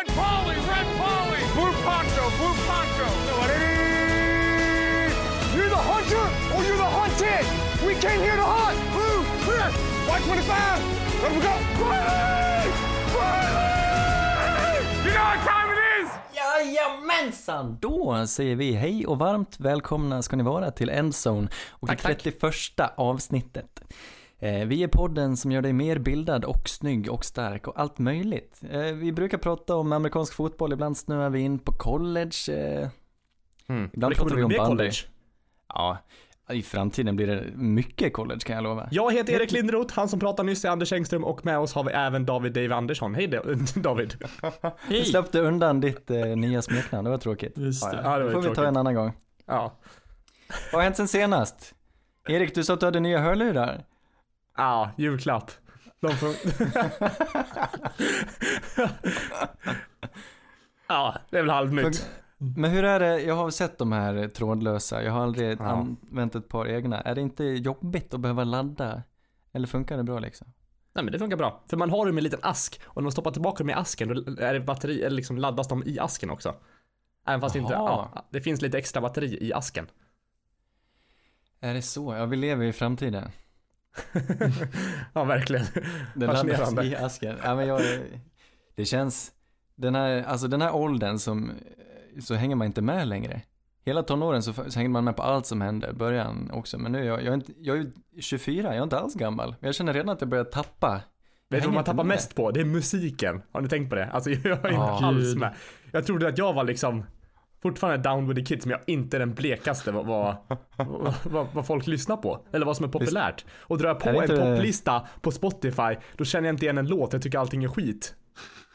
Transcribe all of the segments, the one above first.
Red Polly, Red Polly, Blue Poncho, Blue Poncho. You're the hunter or you're the hunted. We came here to hunt. Blue, clear. White 25. Let we go. Riley! Riley! You know what time it is? Jajamensan! Då säger vi hej och varmt välkomna ska ni vara till Endzone och Tack, det tack. 31 avsnittet. Eh, Vi är podden som gör dig mer bildad och snygg och stark och allt möjligt. Eh, Vi brukar prata om amerikansk fotboll, ibland snöar vi in på college. Mm. Ibland Det pratar vi om bandy. college. Ja, i framtiden blir det mycket college kan jag lova. Jag heter Erik Lindroth, han som pratade nyss är Anders Engström och med oss har vi även David Dave Andersson. Hej då- David. Du släppte undan ditt eh, nya smeknamn, det var tråkigt. Just det. Ja, det Det var får ju vi ta tråkigt. en annan gång. Ja. Vad har hänt sen senast? Erik, du sa att du hade nya hörlurar. Ja, julklapp. De får... ja, det är väl halvnytt. Men hur är det, jag har sett de här trådlösa, jag har aldrig Ja. använt ett par egna. Är det inte jobbigt att behöva ladda? Eller funkar det bra liksom? Nej men det funkar bra. För man har dem i en liten ask och när man stoppar tillbaka dem i asken då är det batteri, eller liksom laddas de i asken också. Även fast inte, Jaha. ja, det finns lite extra batteri i asken. Är det så? Ja, vi lever i framtiden. ja, verkligen. Laddas Fascinerande. i asken. Ja, men jag, det känns, den här, alltså den här åldern som, så hänger man inte med längre. Hela tonåren så, så hänger man med på allt som händer, början också. Men nu jag, jag är, inte, jag är ju 24, jag är inte alls gammal. Men jag känner redan att jag börjar tappa. Vet du vad man tappar mest på? Det är musiken. Har ni tänkt på det? Alltså jag är inte Ja. alls med. Jag trodde att jag var liksom fortfarande down with the kids, men jag är inte den blekaste vad, vad, vad, vad, folk lyssnar på. Eller vad som är populärt. Och drar jag på en poplista på Spotify, då känner jag inte igen en låt. Jag tycker allting är skit.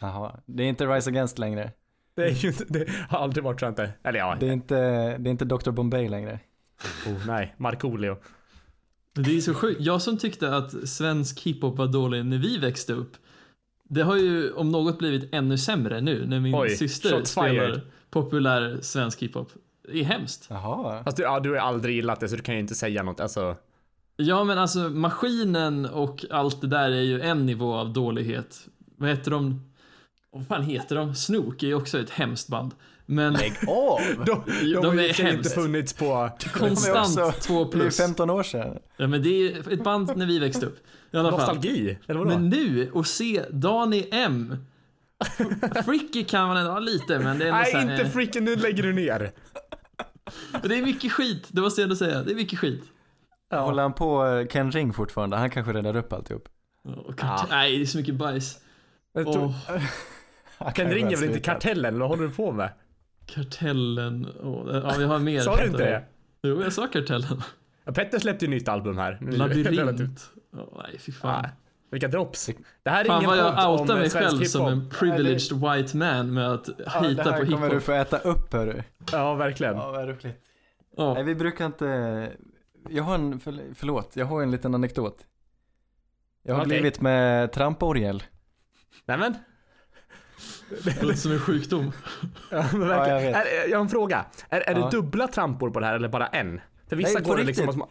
Jaha, det är inte Rise Against längre. Det, är ju inte, det har aldrig varit så inte. Eller ja, Det är inte, det är inte Dr. Bombay längre. oh, nej, Markoolio. Det är så sjukt. Jag som tyckte att svensk hiphop var dålig när vi växte upp. Det har ju om något blivit ännu sämre nu när min Oj, syster spelar. Populär svensk hiphop. Det är hemskt. Jaha. Fast du, ja, du har aldrig gillat det så du kan ju inte säga något. Alltså, Ja men alltså maskinen och allt det där är ju en nivå av dålighet. Vad heter de? Vad fan heter de? Snook är ju också ett hemskt band. Men Åh! de, de, Jo, har de ju är inte funnits på... konstant också- två Det är plus. 15 år sedan. Ja men det är ett band när vi växte upp. I alla fall. Nostalgi? Eller vadå? Men nu, och se Dani M. Fricky kan man ändå ha lite, men det är Nej, här, inte eh, freaking nu lägger du ner. Det är mycket skit, det måste jag ändå säga. Det är mycket skit. Håller han på eh, Ken Ring fortfarande? Han kanske räddar upp alltihop. Och kart- Nej, det är så mycket bajs. Han Ken ringer har väl inte kartellen? Vad håller du på med? kartellen. Åh, ja, vi har mer. Sa du inte det? Jo, jag sa kartellen. Ja, Petter släppte ju nytt album här. Labyrint. Åh, nej, fy fan. Nej, vilka drops. Det här är Fan ingen vad jag outar mig själv som hiphop. en privileged white man med att Ja, det hejta här på kommer du hiphop. få äta upp hörru. Ja, verkligen. Ja, vad roligt. Ja. Nej, vi brukar inte... Jag har en, för, förlåt, jag har en liten anekdot. Jag har Okej. blivit med tramporgel. Nämen. Det låter som en sjukdom. Ja, men Ja, verkligen. jag. Är, jag har en fråga. Är, är Ja. det dubbla trampor på det här eller bara en? För vissa Nej, på går det liksom... riktigt.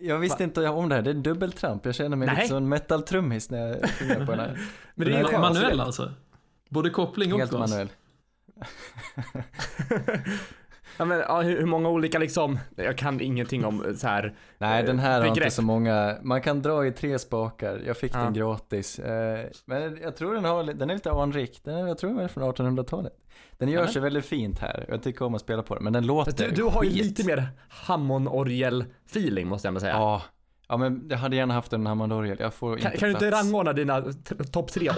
Jag visste inte om det här, det är dubbeltramp. Jag känner mig Nej. lite som en metal-trummis när jag sjunger på den här. men det är ju. Manuell alltså? Både koppling och Helt gas? manuell. Ja, men, ja, hur, många olika liksom... Jag kan ingenting om eh, så här. Nej, eh, den här har inte begrepp. så många. Man kan dra i tre spakar. Jag fick Ja. den gratis. Eh, Men jag tror den har, den är lite anrik. Den är, jag tror den är från 1800-talet. Den gör sig väldigt fint här. Jag tycker om att spela på den, men den låter du, du har ju skit. lite mer Hammond-orgel-feeling måste jag ändå säga. Ja. Ja, men jag hade gärna haft en Hammond orgel. Jag får Kan, inte kan du inte rangordna dina topp tre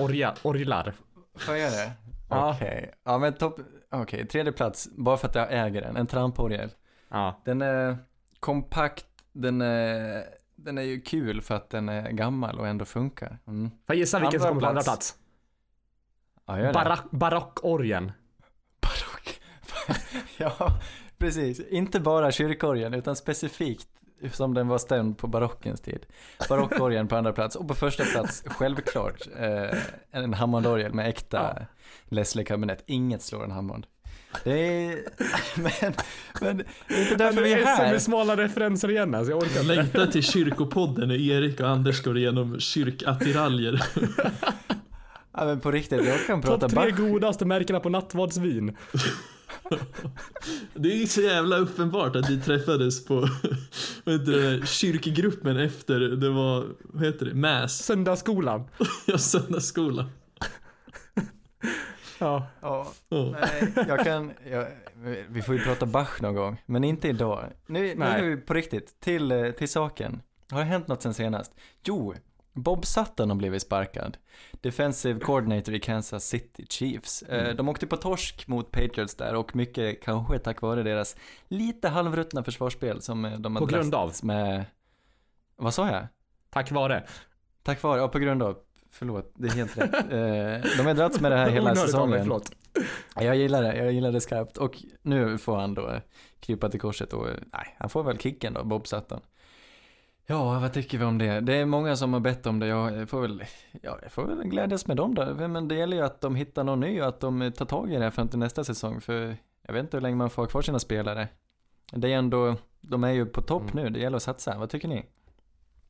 orglar? Får jag göra det? Okej. Ja, men topp... Okej, tredje plats. Bara för att jag äger den. En tramporgel. Ja. Den är kompakt. Den är... Den är ju kul för att den är gammal och ändå funkar. Mm. Får jag gissa vilken som kommer på andra plats. Ja, gör det. Barak, barockorgen. Barock. ja, precis. Inte bara kyrkorgeln utan specifikt som den var stämd på barockens tid. Barockorgeln på andra plats och på första plats självklart eh, en Hammondorgel med äkta Leslie-kabinett. Inget slår en Hammond. Det är, men, men det är inte därför vi är här. med smala referenser igen alltså, jag orkar inte. längtar till kyrkopodden när Erik och Anders går igenom kyrkattiraljer. Ja men på riktigt, jag kan Topp prata tre Bach. godaste märkena på nattvardsvin. Det är så jävla uppenbart att vi träffades på vad heter det, kyrkgruppen efter det var, vad heter det, mass, Söndagsskolan. ja söndagsskola. Ja. Ja, Ja. nej, jag kan, jag, vi får ju prata Bach någon gång, men inte idag. Nu, nu är vi på riktigt, till, eh, till saken. Har det hänt något sen senast? Jo, Bob Sutton har blivit sparkad. Defensive coordinator i Kansas City Chiefs. Eh, Mm. De åkte på torsk mot Patriots där och mycket kanske tack vare deras lite halvruttna försvarsspel som eh, de har På grund dragits med... Vad sa jag? Tack vare. Tack vare, ja på grund av, förlåt, det är helt rätt. Eh, de har dragits med det här hela av mig, säsongen. Jag gillar det, jag gillar det skarpt och nu får han då krypa till korset och nej, han får väl kicken då, Bob Sutton. Ja, vad tycker vi om det? Det är många som har bett om det, jag får väl, ja, jag får väl glädjas med dem då. Men det gäller ju att de hittar någon ny och att de tar tag i det här fram till nästa säsong, för jag vet inte hur länge man får kvar sina spelare. Det är ändå, de är ju på topp Mm. nu, det gäller att satsa, vad tycker ni?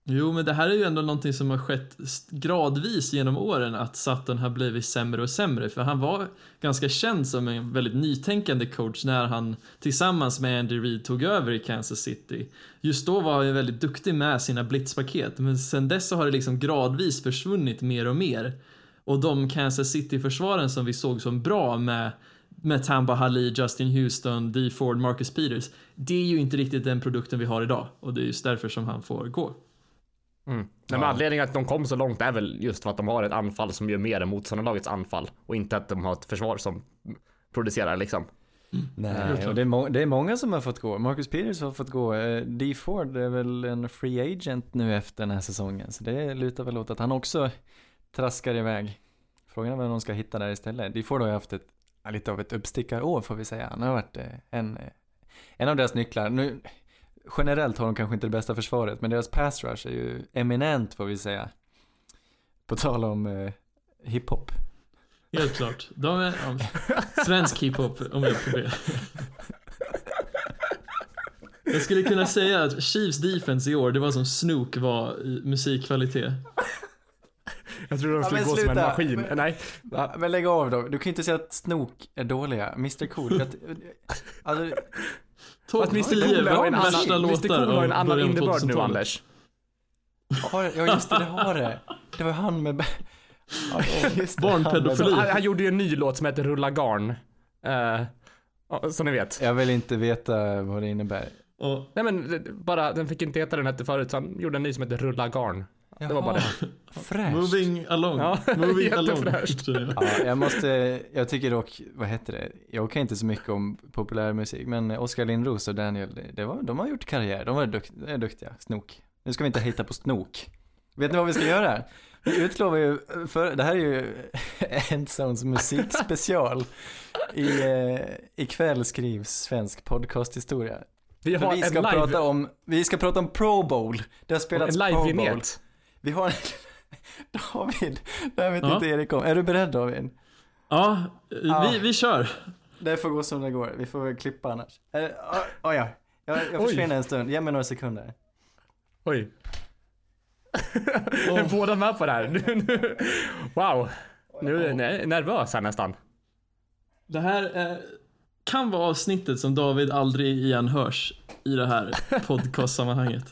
Jo, men det här är ju ändå någonting som har skett gradvis genom åren att Sutton har blivit sämre och sämre. För han var ganska känd som en väldigt nytänkande coach när han tillsammans med Andy Reid tog över i Kansas City. Just då var han ju väldigt duktig med sina blitzpaket, men sen dess så har det liksom gradvis försvunnit mer och mer. Och de Kansas City-försvaren som vi såg som bra med med Tamba Halli, Justin Houston, D Ford, Marcus Peters. Det är ju inte riktigt den produkten vi har idag och det är just därför som han får gå. Mm. Nej, men Ja. anledningen att de kom så långt är väl just för att de har ett anfall som gör mer än motståndarlagets anfall och inte att de har ett försvar som producerar liksom. Nej, och det är, det är många som har fått gå. Marcus Peters har fått gå. Eh, Dee Ford är väl en free agent nu efter den här säsongen. Så det lutar väl åt att han också traskar iväg. Frågan är vem de ska hitta där istället. Dee Ford har ju haft ett, lite av ett uppstickarår får vi säga. Han har varit eh, en, eh, en av deras nycklar. Nu, generellt har de kanske inte det bästa försvaret, men deras pass rush är ju eminent får vi säga. På tal om eh, hiphop. Helt klart. De är, ja, svensk hiphop om jag får be. Jag skulle kunna säga att Chiefs defense i år, det var som Snook var i musikkvalitet. Jag tror de Ja, skulle men gå som en maskin. Men- Nej. Ja, men lägg av då. Du kan ju inte säga att Snook är dåliga. Mr Cool. Jag, alltså, Att Mr 10 Cool har en annan, Mr Cool har en annan innebörd nu 2000-talet. Anders. har, ja just det, det har det. Det var han med... Ja, Barnpedofili. han- Han, gjorde ju en ny låt som heter Rulla garn. Uh, ja, som ni vet. Jag vill inte veta vad det innebär. Och Nej men bara, den fick inte heta den hette förut så han gjorde en ny som heter Rulla garn. Det var bara det. Fräscht. moving along. Ja, moving along. jättefräscht. säger jag. Ja, jag måste, jag tycker dock, vad heter det? Jag kan inte så mycket om populärmusik, men Oskar Lindros och Daniel, det- var, de har gjort karriär, de var dukt, är duktiga, snok. Nu ska vi inte hitta på snok. Vet ni vad vi ska göra? Vi utlovar ju, för, det här är ju Endzones musikspecial. I, eh, ikväll skrivs svensk podcasthistoria. Vi vi en ska live, prata om, vi ska prata om Pro Bowl. Det har en spelats live Pro Bowl. vignett. Vi har en, David, det här vet Ja. inte Erik om. Är du beredd David? Ja, Ja. vi, vi kör. Det får gå som det går, vi får väl klippa annars. Eh, oj, oj, ja. Jag, jag Oj. försvinner en stund, ge mig några sekunder. Oj. Är båda med på det här? Nu, nu. Wow. Nu är jag ner- nervös här nästan. Det här eh, kan vara avsnittet som David aldrig igen hörs i det här podcastsammanhanget.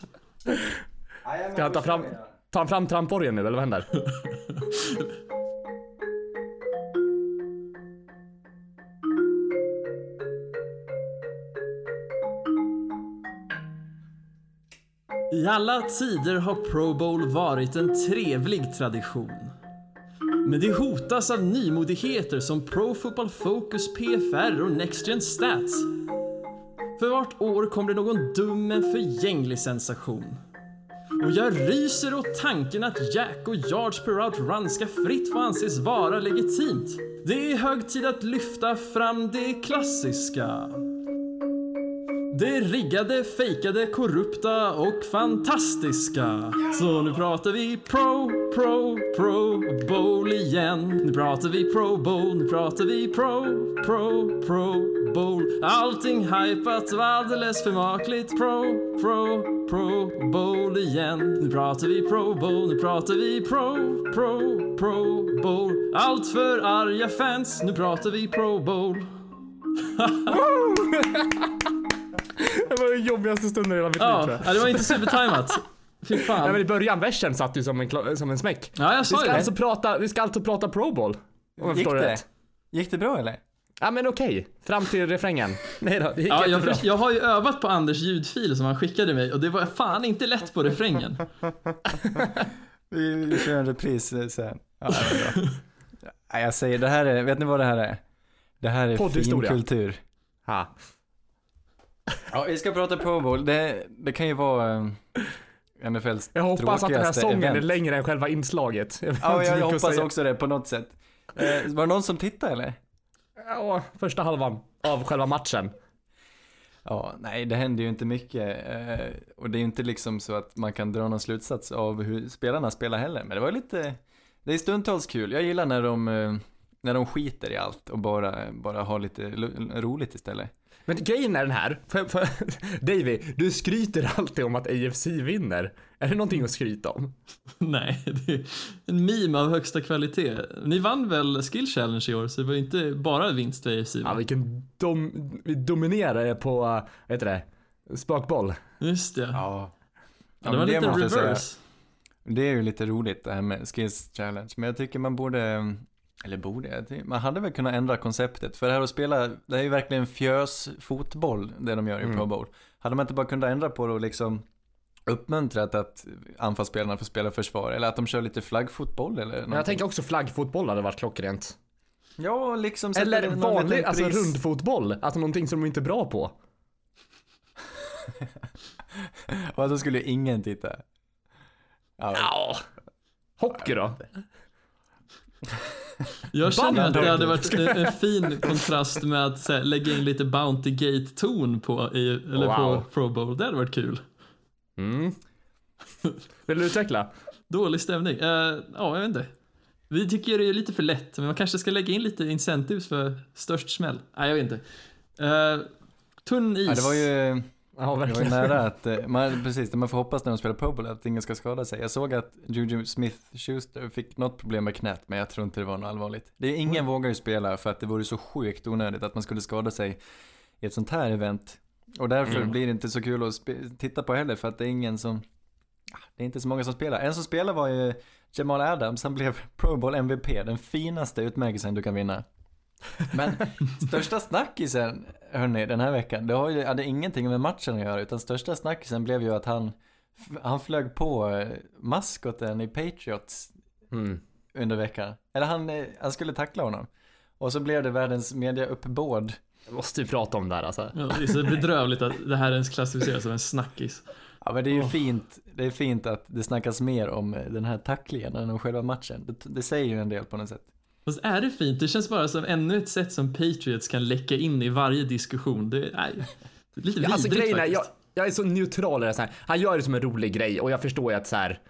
Ska han ta fram, ta han fram tramporgen nu eller vad händer? I alla tider har Pro Bowl varit en trevlig tradition. Men det hotas av nymodigheter som Pro Football Focus, PFR och Next Gen Stats. För vart år kommer det någon dum men förgänglig sensation. Och jag ryser åt tanken att jack och yards per out run ska fritt få anses vara legitimt. Det är hög tid att lyfta fram det klassiska. Det riggade, fejkade, korrupta och fantastiska. Så nu pratar vi pro, pro, pro bowl igen. Nu pratar vi pro bowl, nu pratar vi pro, pro, pro bowl. Allting hypat var alldeles för makligt. Pro, pro, pro bowl igen. Nu pratar vi pro bowl, nu pratar vi pro, pro, pro Bowl. Allt för arga fans, nu pratar vi Pro Bowl. Det var den jobbigaste stunden i hela mitt liv Ja, tror jag. ja, det var inte supertajmat. Fy Nej, fan. men i början, versen satt ju som en, som en smäck. Ja, jag Vi sa ju ska, det. alltså prata, vi ska alltså prata Pro Bowl. Om jag Gick förstår det rätt. Gick det bra eller? Ja men okej, fram till refrängen. Nej då, det gick Ja, jag, jag har ju övat på Anders ljudfil som han skickade mig och det var fan inte lätt på refrängen. Vi, vi kör en repris eh, sen. Ja, det var bra. Nej, jag säger, det här är, vet ni vad det här är? Det här är fin Poddhistoria. kultur. Ha. Ja, vi ska prata Pro Bowl. Det, det kan ju vara eh, NFLs Jag hoppas att den här sången är event. längre än själva inslaget. Jag Ja, jag, jag hoppas också det på något sätt. Eh, var det någon som tittade eller? Ja, första halvan av själva matchen. Ja, nej det händer ju inte mycket. Eh, och det är ju inte liksom så att man kan dra någon slutsats av hur spelarna spelar heller. Men det var lite, det är stundtals kul. Jag gillar när de, eh, när de skiter i allt och bara, bara har lite roligt istället. Men grejen är den här, för, för, Davy, du skryter alltid om att AFC vinner. Är det någonting att skryta om? Nej, det är en meme av högsta kvalitet. Ni vann väl Skill Challenge i år, så det var inte bara vinst för AFC. Ja, vilken dom, vi dominerar på, vad heter det, spökboll. Just det. Ja. Ja, det var lite jag säga. reverse. Det är ju lite roligt det här med Skills Challenge. Men jag tycker man borde, eller borde, jag man hade väl kunnat ändra konceptet. För det här att spela, det är ju verkligen fjösfotboll det de gör i Mm. Pro Bowl. Hade man inte bara kunnat ändra på det och liksom uppmuntrat att anfallsspelarna får spela försvar. Eller att de kör lite flaggfotboll eller Men jag någonting. tänker också flaggfotboll hade varit klockrent. Ja, liksom Eller vanlig, alltså rundfotboll. Alltså någonting som de inte är bra på. Och då skulle ingen titta. Ja. Hockey då? Jag känner att det hade varit en, en fin kontrast med att så här, lägga in lite Bounty Gate-ton på, i, eller Wow. på Pro Bowl. Det hade varit kul. Mm. Vill du utveckla? Dålig stämning. Eh, ja, jag vet inte. Vi tycker det är lite för lätt, men man kanske ska lägga in lite incentives för störst smäll. Nej, jag vet inte. Eh, tunn is. ja, det var ju... Ja, Det var ju verkligen. nära att, eh, man, precis, man får hoppas när de spelar Pro Bowl att ingen ska skada sig. Jag såg att Juju Smith-Schuster fick något problem med knät, men jag tror inte det var något allvarligt. Det är, ingen vågar ju spela för att det vore så sjukt onödigt att man skulle skada sig i ett sånt här event. Och därför Mm. blir det inte så kul att titta på heller, för att det är ingen som, ah, det är inte så många som spelar. En som spelar var ju Jamal Adams, han blev Pro Bowl MVP, den finaste utmärkelsen du kan vinna. Men största snackisen, hörni, den här veckan, det har ju, hade ingenting med matchen att göra, utan största snackisen blev ju att han, han flög på eh, maskoten i Patriots Mm. under veckan. Eller han, eh, han skulle tackla honom. Och så blev det världens mediauppbåd. Jag måste ju prata om det här alltså. Ja, det är så bedrövligt att det här ens klassificeras som en snackis. Ja men det är ju Åh. fint, det är fint att det snackas mer om eh, den här tacklingen än om själva matchen. Det, det säger ju en del på något sätt. Fast är det fint? Det känns bara som ännu ett sätt som Patriots kan läcka in i varje diskussion. Det är, nej, det är lite Ja, vidrigt alltså är, faktiskt. jag, jag är så neutral i det så här. Han gör det som en rolig grej och jag förstår ju att så här.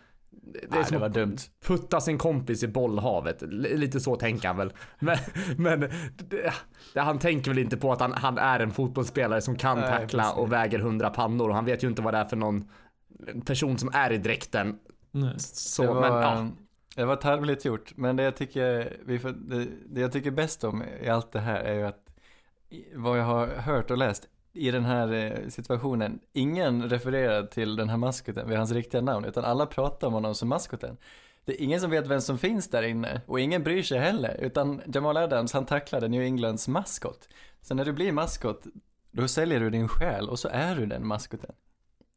Det är Nej, som det var att dumt. putta sin kompis i bollhavet. L- Lite så tänker han väl. Men, men det, det, han tänker väl inte på att han, han är en fotbollsspelare som kan Nej, tackla precis. och väger 100 pannor och han vet ju inte vad det är för någon person som är i dräkten. Nej. Så, det, var, men ja. Det var tarvligt gjort. Men det jag tycker, vi får, det, det jag tycker bäst om i allt det här är ju att vad jag har hört och läst i den här eh, situationen, ingen refererar till den här maskoten vid hans riktiga namn, utan alla pratar om honom som maskoten. Det är ingen som vet vem som finns där inne och ingen bryr sig heller, utan Jamal Adams han tacklade New Englands maskot. Så när du blir maskot, då säljer du din själ och så är du den maskoten.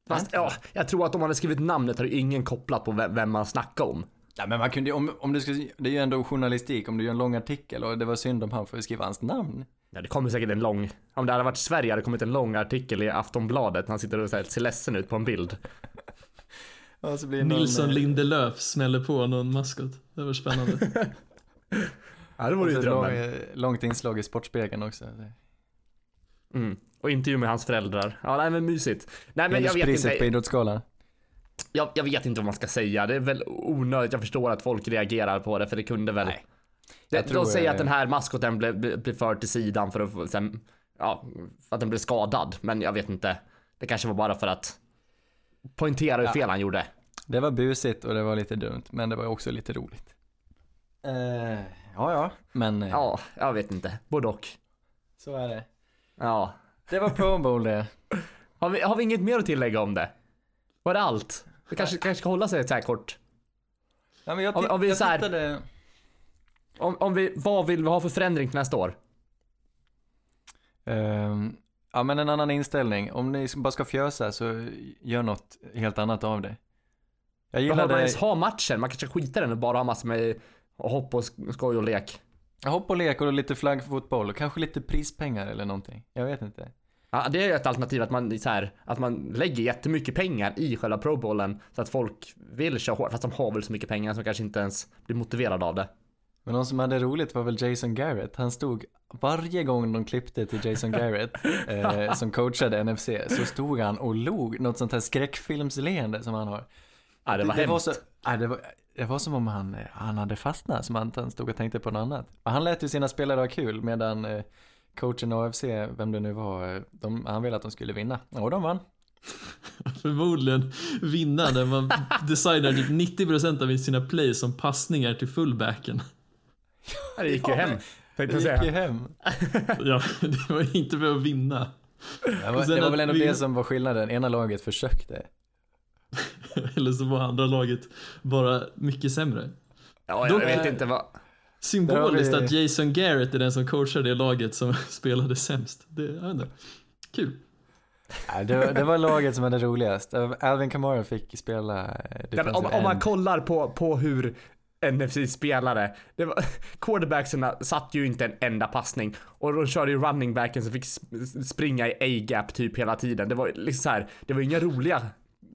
Fast, ja, jag tror att om man hade skrivit namnet hade ingen kopplat på vem, vem man snackar om. Ja men man kunde om, om du skulle, det är ju ändå journalistik, om du gör en lång artikel och det var synd om han får skriva hans namn. Ja, det kommer säkert en lång, om det hade varit Sverige hade det kommit en lång artikel i Aftonbladet när han sitter och så här, ser ledsen ut på en bild. Och så blir någon, Nilsson Lindelöf smäller på någon maskot. Det var spännande. Ja, det vore ju så lång, drömmen. eh, långt inslag i Sportspegeln också. Mm. Och intervju med hans föräldrar. Ja, nej men mysigt. Nej men jag vet Hederspriset på inte. Idrottsgalan. Jag, jag vet inte vad man ska säga. Det är väl onödigt. Jag förstår att folk reagerar på det för det kunde väl. Nej. Det, Jag tror, de säger eh, att den här maskoten blev, blev, förd till sidan för att sen, ja, att den blev skadad. Men jag vet inte. Det kanske var bara för att poängtera hur Ja. fel han gjorde. Det var busigt och det var lite dumt, men det var också lite roligt. Eh, ja, ja. Men eh, Ja, jag vet inte. Både och. så är det. Ja. Det var Pro Bowl det. Har vi, har vi inget mer att tillägga om det? Var det allt? Vi kanske, kanske ska hålla sig så här kort. Ja, men jag, Om- om vi jag så här- tittade... Om, om vi, vad vill vi ha för förändring till nästa år? Ehm, ja, men en annan inställning. Om ni bara ska fjösa så gör något helt annat av det. Jag Behöver man gillade ens ha matchen? Man kanske skiter i den och bara har massor med hopp och sk- skoj och lek. hopp och lek och lite flaggfotboll och kanske lite prispengar eller någonting. Jag vet inte. Ja, det är ju ett alternativ att man, så här, att man lägger jättemycket pengar i själva Pro Bowlen så att folk vill köra hårt, fast de har väl så mycket pengar som kanske inte ens blir motiverade av det. Men någon som hade roligt var väl Jason Garrett. Han stod varje gång de klippte till Jason Garrett eh, som coachade NFC så stod han och log något sånt här skräckfilmsleende som han har. Ja, det var det, var hemskt. så, ja, det, var, det var som om han, eh, han hade fastnat, som att han stod och tänkte på något annat. Men han lät ju sina spelare ha kul medan eh, coachen AFC, vem det nu var, eh, de, han ville att de skulle vinna. Och de vann. Förmodligen vinna när man designar typ 90% av sina plays som passningar till fullbacken. Ja, Det gick ju hem. Tänkte Det gick ju hem. Ja, det var inte för att vinna. Det var, Och det var väl ändå vi- det som var skillnaden. Ena laget försökte. Eller så var andra laget bara mycket sämre. Ja, jag Dock- vet inte vad. Symboliskt vi- att Jason Garrett är den som coachar det laget som spelade sämst. Det, jag vet inte. Kul. Nej, det, var- det var laget som hade roligast. Alvin Kamara fick spela eh, Ja, om, om man kollar på, på hur NFC spelare, det var, quarterbackserna satt ju inte en enda passning och de körde ju running backen som fick sp- springa i A-gap typ hela tiden. Det var liksom så här, det var inga roliga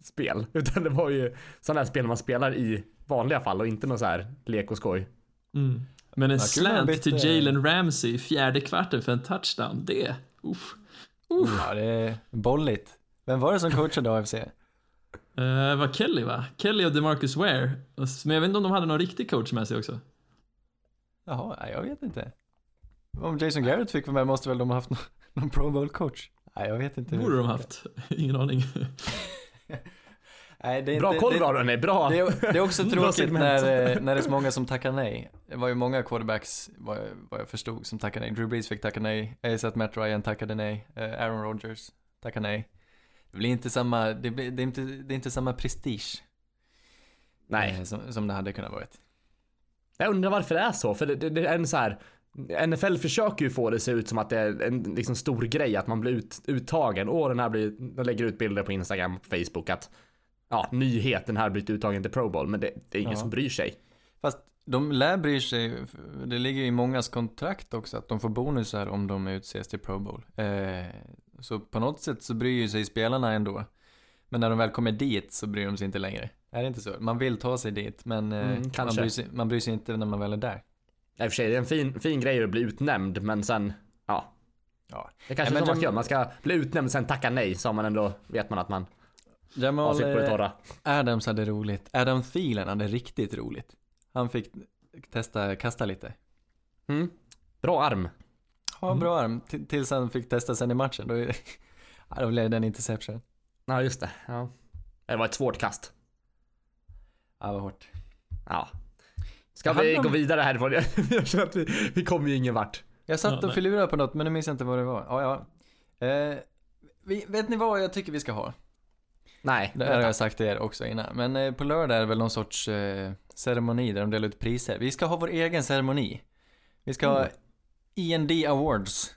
spel, utan det var ju sådana här spel man spelar i vanliga fall och inte någon så här lek och skoj. Mm. Men en Ja, slant till Jalen Ramsey i fjärde kvarten för en touchdown, det, uff. Ja, det är bolligt. Vem var det som coachade AFC? Uh, var Kelly va? Kelly och DeMarcus Ware. Men jag vet inte om de hade någon riktig coach med sig också. Jaha, jag vet inte. Om Jason Garrett fick vara med måste väl de ha haft någon, någon Pro Bowl coach? Nej, jag vet inte. Borde det de haft. Ingen aning. Nej, det är Bra inte, koll det, Ronny, bra! det, är, det är också tråkigt när, eh, när det är så många som tackar nej. Det var ju många quarterbacks, vad jag, vad jag förstod, som tackade nej. Drew Brees fick tacka nej. Jag att Matt Ryan tackade nej. Eh, Aaron Rodgers tackade nej. Det blir inte samma, det, blir, det, är, inte, det är inte samma prestige Nej, eh, som, som det hade kunnat varit. jag undrar varför det är så, för det, det, det är en så här NFL försöker ju få det att se ut som att det är en liksom stor grej att man blir ut, uttagen. Åh, den här blir, de lägger ut bilder på Instagram och Facebook att ja, nyhet, den här blivit uttagen till Pro Bowl, men det, det är ingen Ja. som bryr sig. Fast de lär bryr sig, det ligger i mångas kontrakt också att de får bonusar om de utses till Pro Bowl. Eh, så på något sätt så bryr sig spelarna ändå. Men när de väl kommer dit så bryr de sig inte längre. Är det inte så? Man vill ta sig dit, men eh, Mm, man, bryr sig, man bryr sig inte när man väl är där. I och för sig, det är en fin, fin grej att bli utnämnd, men sen, ja. Ja. Det är kanske är så man ska göra. Man ska bli utnämnd, sen tacka nej, så man ändå, vet man att man Jamal på det eh, torra. Adams hade roligt. Adam Thielen hade riktigt roligt. Han fick testa kasta lite. Mm. Bra arm. Ja, bra arm. T- tills han fick testa sen i matchen. Då, ja, då blev det en interception. Ja, just det. Ja. Det var ett svårt kast. Ja, vad hårt. Ja. Ska vi hade gå vidare härifrån? Jag känner att vi, vi kommer ju ingen vart. Jag satt och filurade på något, men nu minns jag inte vad det var. Ja, ja. Eh, vi, vet ni vad jag tycker vi ska ha? Nej. Det har jag sagt till er också innan. Men eh, på lördag är det väl någon sorts eh, ceremoni där de delar ut priser. Vi ska ha vår egen ceremoni. Vi ska ha END Awards.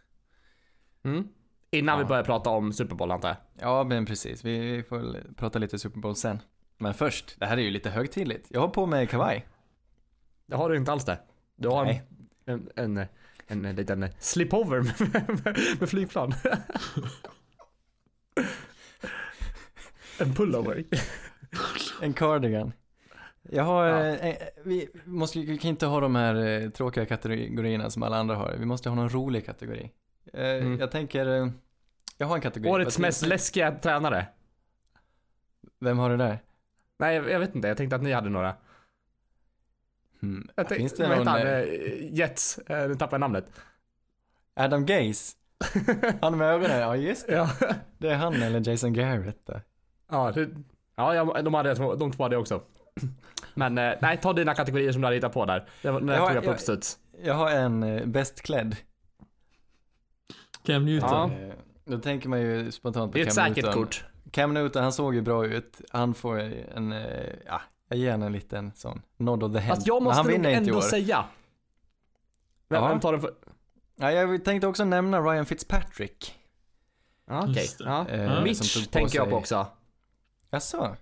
Mm. Innan vi Ja. börjar prata om Super Bowl antar jag. Ja, men precis. Vi, vi får prata lite Super Bowl sen. Men först, det här är ju lite högtidligt. Jag har på mig kavaj. Det har du inte alls det. Du har Nej. en, en, en, en, en liten slipover med, med, med flygplan. en pullover. En cardigan. Jag har, Ja. eh, eh, vi måste vi kan inte ha de här eh, tråkiga kategorierna som alla andra har. Vi måste ha någon rolig kategori. Eh, Mm. Jag tänker, eh, jag har en kategori. Årets mest ska- läskiga tränare. Vem har det där? Nej, jag, jag vet inte. Jag tänkte att ni hade några. Hmm. Jag tänkte, Finns det någon? han? eh, Jets. Nu tappade jag namnet. Adam Gaze? Han med ögonen? Ja, just det. Ja. Det är han eller Jason Garrett där. Ja, det, ja, jag- de, hade, de två hade jag också. Men eh, nej, ta dina kategorier som du hade hittat på där. Det var, när Ja, tog jag på jag- uppstuds. Jag har en eh, bäst klädd. Cam Newton. Ja. Eh, Då tänker man ju spontant på Det är ett Cam säkert Newton. kort. Cam Newton, han såg ju bra ut. Han får en, eh, ja, jag ger honom en liten sån nod of the head. Fast jag måste han nog ändå säga. Vem, Ja. vem tar den för... Ja, jag tänkte också nämna Ryan Fitzpatrick. Ja, okej. Det. Ja. Eh, Mitch tänker jag på också. Jaså?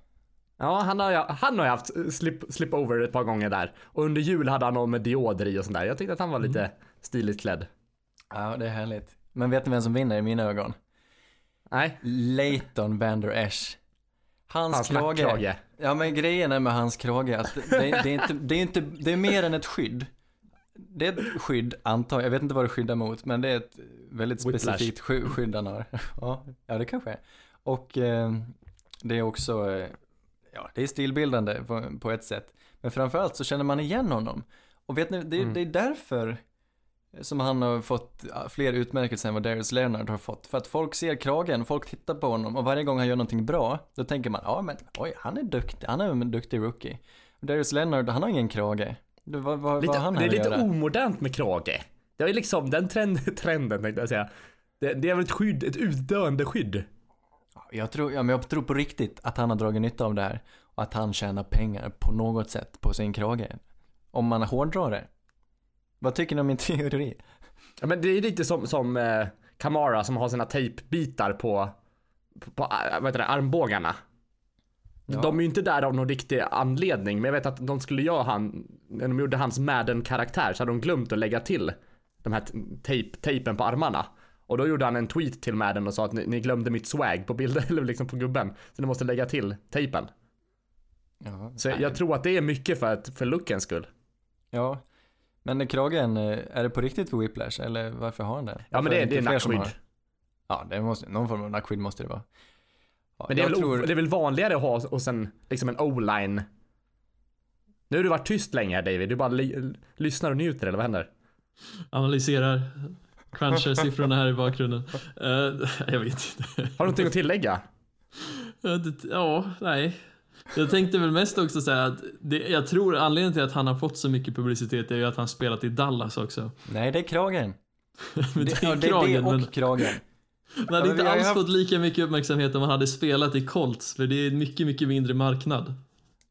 Ja, han har han har jag haft slip, slip over ett par gånger där. Och under jul hade han någon med dioder i och sånt där. Jag tyckte att han var lite Mm. stiligt klädd. Ja, det är härligt. Men vet ni vem som vinner i mina ögon? Nej, Leighton Vander Esch. Hans, hans krage. nackkrage. Ja, men grejen är med hans krage att det, det, är inte, det, är inte, det är mer än ett skydd. Det är ett skydd, antar jag. Jag vet inte vad det skyddar mot, men det är ett väldigt Whiplash. specifikt sky, skydd han har. Ja, ja, det kanske är. Och eh, det är också, eh, ja, det är stilbildande på, på ett sätt. Men framförallt så känner man igen honom. Och vet ni, det, Mm. det är därför som han har fått fler utmärkelser än vad Darius Leonard har fått. För att folk ser kragen, folk tittar på honom och varje gång han gör någonting bra, då tänker man, ja men oj, han är duktig, han är en duktig rookie. Darius Leonard, han har ingen krage. Det, vad, vad, Lite, vad han det är lite göra? omodernt med krage. Det är liksom den trend, trenden tänkte jag säga. Det, det är väl ett skydd, ett utdöende skydd. Jag tror, ja, men jag tror på riktigt att han har dragit nytta av det här. Och att han tjänar pengar på något sätt på sin krage. Om man hårdrar det. Vad tycker ni om min teori? Ja, men det är lite som, som eh, Kamara som har sina tejpbitar på, på, på eh, vad heter det, armbågarna. Ja. De är ju inte där av någon riktig anledning, men jag vet att de skulle göra han, när de gjorde hans Madden-karaktär så hade de glömt att lägga till de här tejp, tejpen på armarna. Och då gjorde han en tweet till Madden och sa att ni, ni glömde mitt swag på bilden, eller liksom på gubben. Så ni måste lägga till tejpen. Ja, Så nej. jag tror att det är mycket för, att, för lookens skull. ja. Men kragen, eh, är det på riktigt för Whiplash? Eller varför har han det? Ja men det, är- det är nackskydd. har? Ja, det måste, någon form av nackskydd måste det vara. Ja, Men det är, jag väl, tror, det är väl vanligare att ha och sen liksom en o-line. Nu har du varit tyst länge här David, du bara lyssnar och njuter eller vad händer? Analyserar. Crunchar siffrorna här i bakgrunden. Eh, jag vet inte. Har du någonting att tillägga? Ja, det- Ja, nej. Jag tänkte väl mest också säga att det, jag tror anledningen till att han har fått så mycket publicitet är ju att han spelat i Dallas också. Nej, det är kragen. Men Det, det ja, är det är kragen, det och men kragen. Ja, hade men inte alls haft- fått lika mycket uppmärksamhet om han hade spelat i Colts, för det är en mycket, mycket mindre marknad.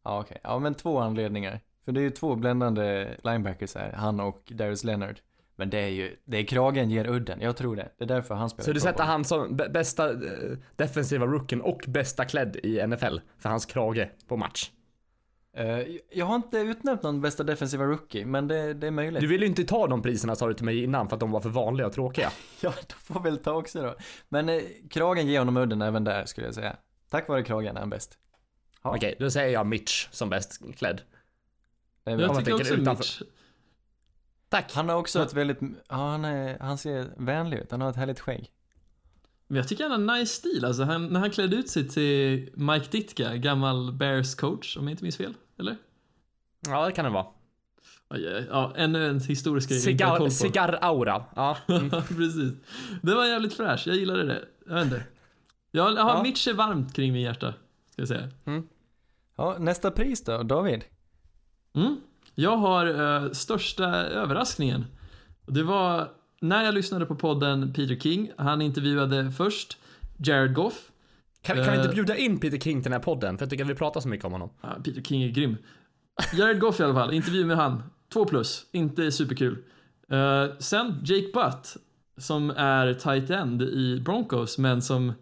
Ja, okej. Ja, men två anledningar. För det är ju två bländande linebackers här, han och Darius Leonard. Men det är ju, det är kragen ger udden, jag tror det. Det är därför han spelar Så du sätter han som bä- bästa eh, defensiva rookien och bästa klädd i NFL för hans krage på match. Eh, jag har inte utnämnt någon bästa defensiva rookie, men det, det är möjligt. Du vill ju inte ta de priserna sa du till mig innan för att de var för vanliga och tråkiga. Ja, då får väl ta också då. Men eh, kragen ger honom udden även där, skulle jag säga. Tack vare kragen är han bäst. Ja. Okej, då säger jag Mitch som bäst klädd. Jag man tycker också utanför- Mitch. Tack! Han har också ett väldigt, ja, han, är, han ser vänlig ut, han har ett härligt skägg. Men jag tycker han har nice stil. Alltså, han, när han klädde ut sig till Mike Ditka, gammal Bears coach, om jag inte minns fel. Eller? Ja, det kan det vara. Ja, ännu en historisk grej jag inte har cigarr-aura. Ja. Mm. Precis. Det var jävligt fräsch, jag gillade det. Jag vet inte. Jag har Ja. Mitch är varmt kring min hjärta, ska jag säga. Ja, nästa pris då, David? Mm. Jag har eh, största överraskningen. Det var när jag lyssnade på podden Peter King. Han intervjuade först Jared Goff. Kan, kan vi inte Eh. bjuda in Peter King till den här podden? För jag tycker att vi pratar så mycket om honom. Ja, Peter King är grym. Jared Goff i alla fall, intervju med han. Två plus, inte superkul. Eh, sen Jake Butt, som är tight end i Broncos, men som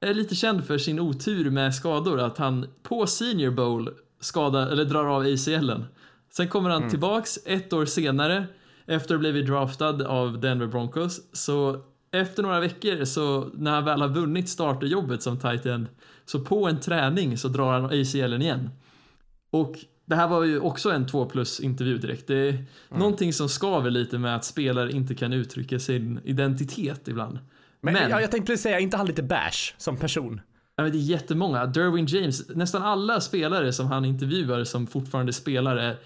är lite känd för sin otur med skador. Att han på Senior Bowl skadar, eller drar av ACLen. Sen kommer han tillbaks ett år senare, efter att ha blivit draftad av Denver Broncos. Så efter några veckor, så när han väl har vunnit starterjobbet som tight end, så på en träning så drar han ACLen igen. Och det här var ju också en 2 plus intervju direkt. Det är någonting som skaver lite med att spelare inte kan uttrycka sin identitet ibland. Men, Men- Ja, jag tänkte säga, är inte han lite bash som person? Ja, men det är jättemånga. Derwin James, nästan alla spelare som han intervjuar som fortfarande spelar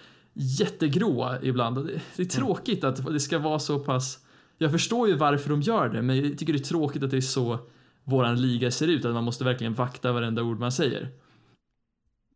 är jättegråa ibland. Det, är tråkigt att det ska vara så pass... Jag förstår ju varför de gör det, men jag tycker det är tråkigt att det är så våran liga ser ut, att man måste verkligen vakta varenda ord man säger.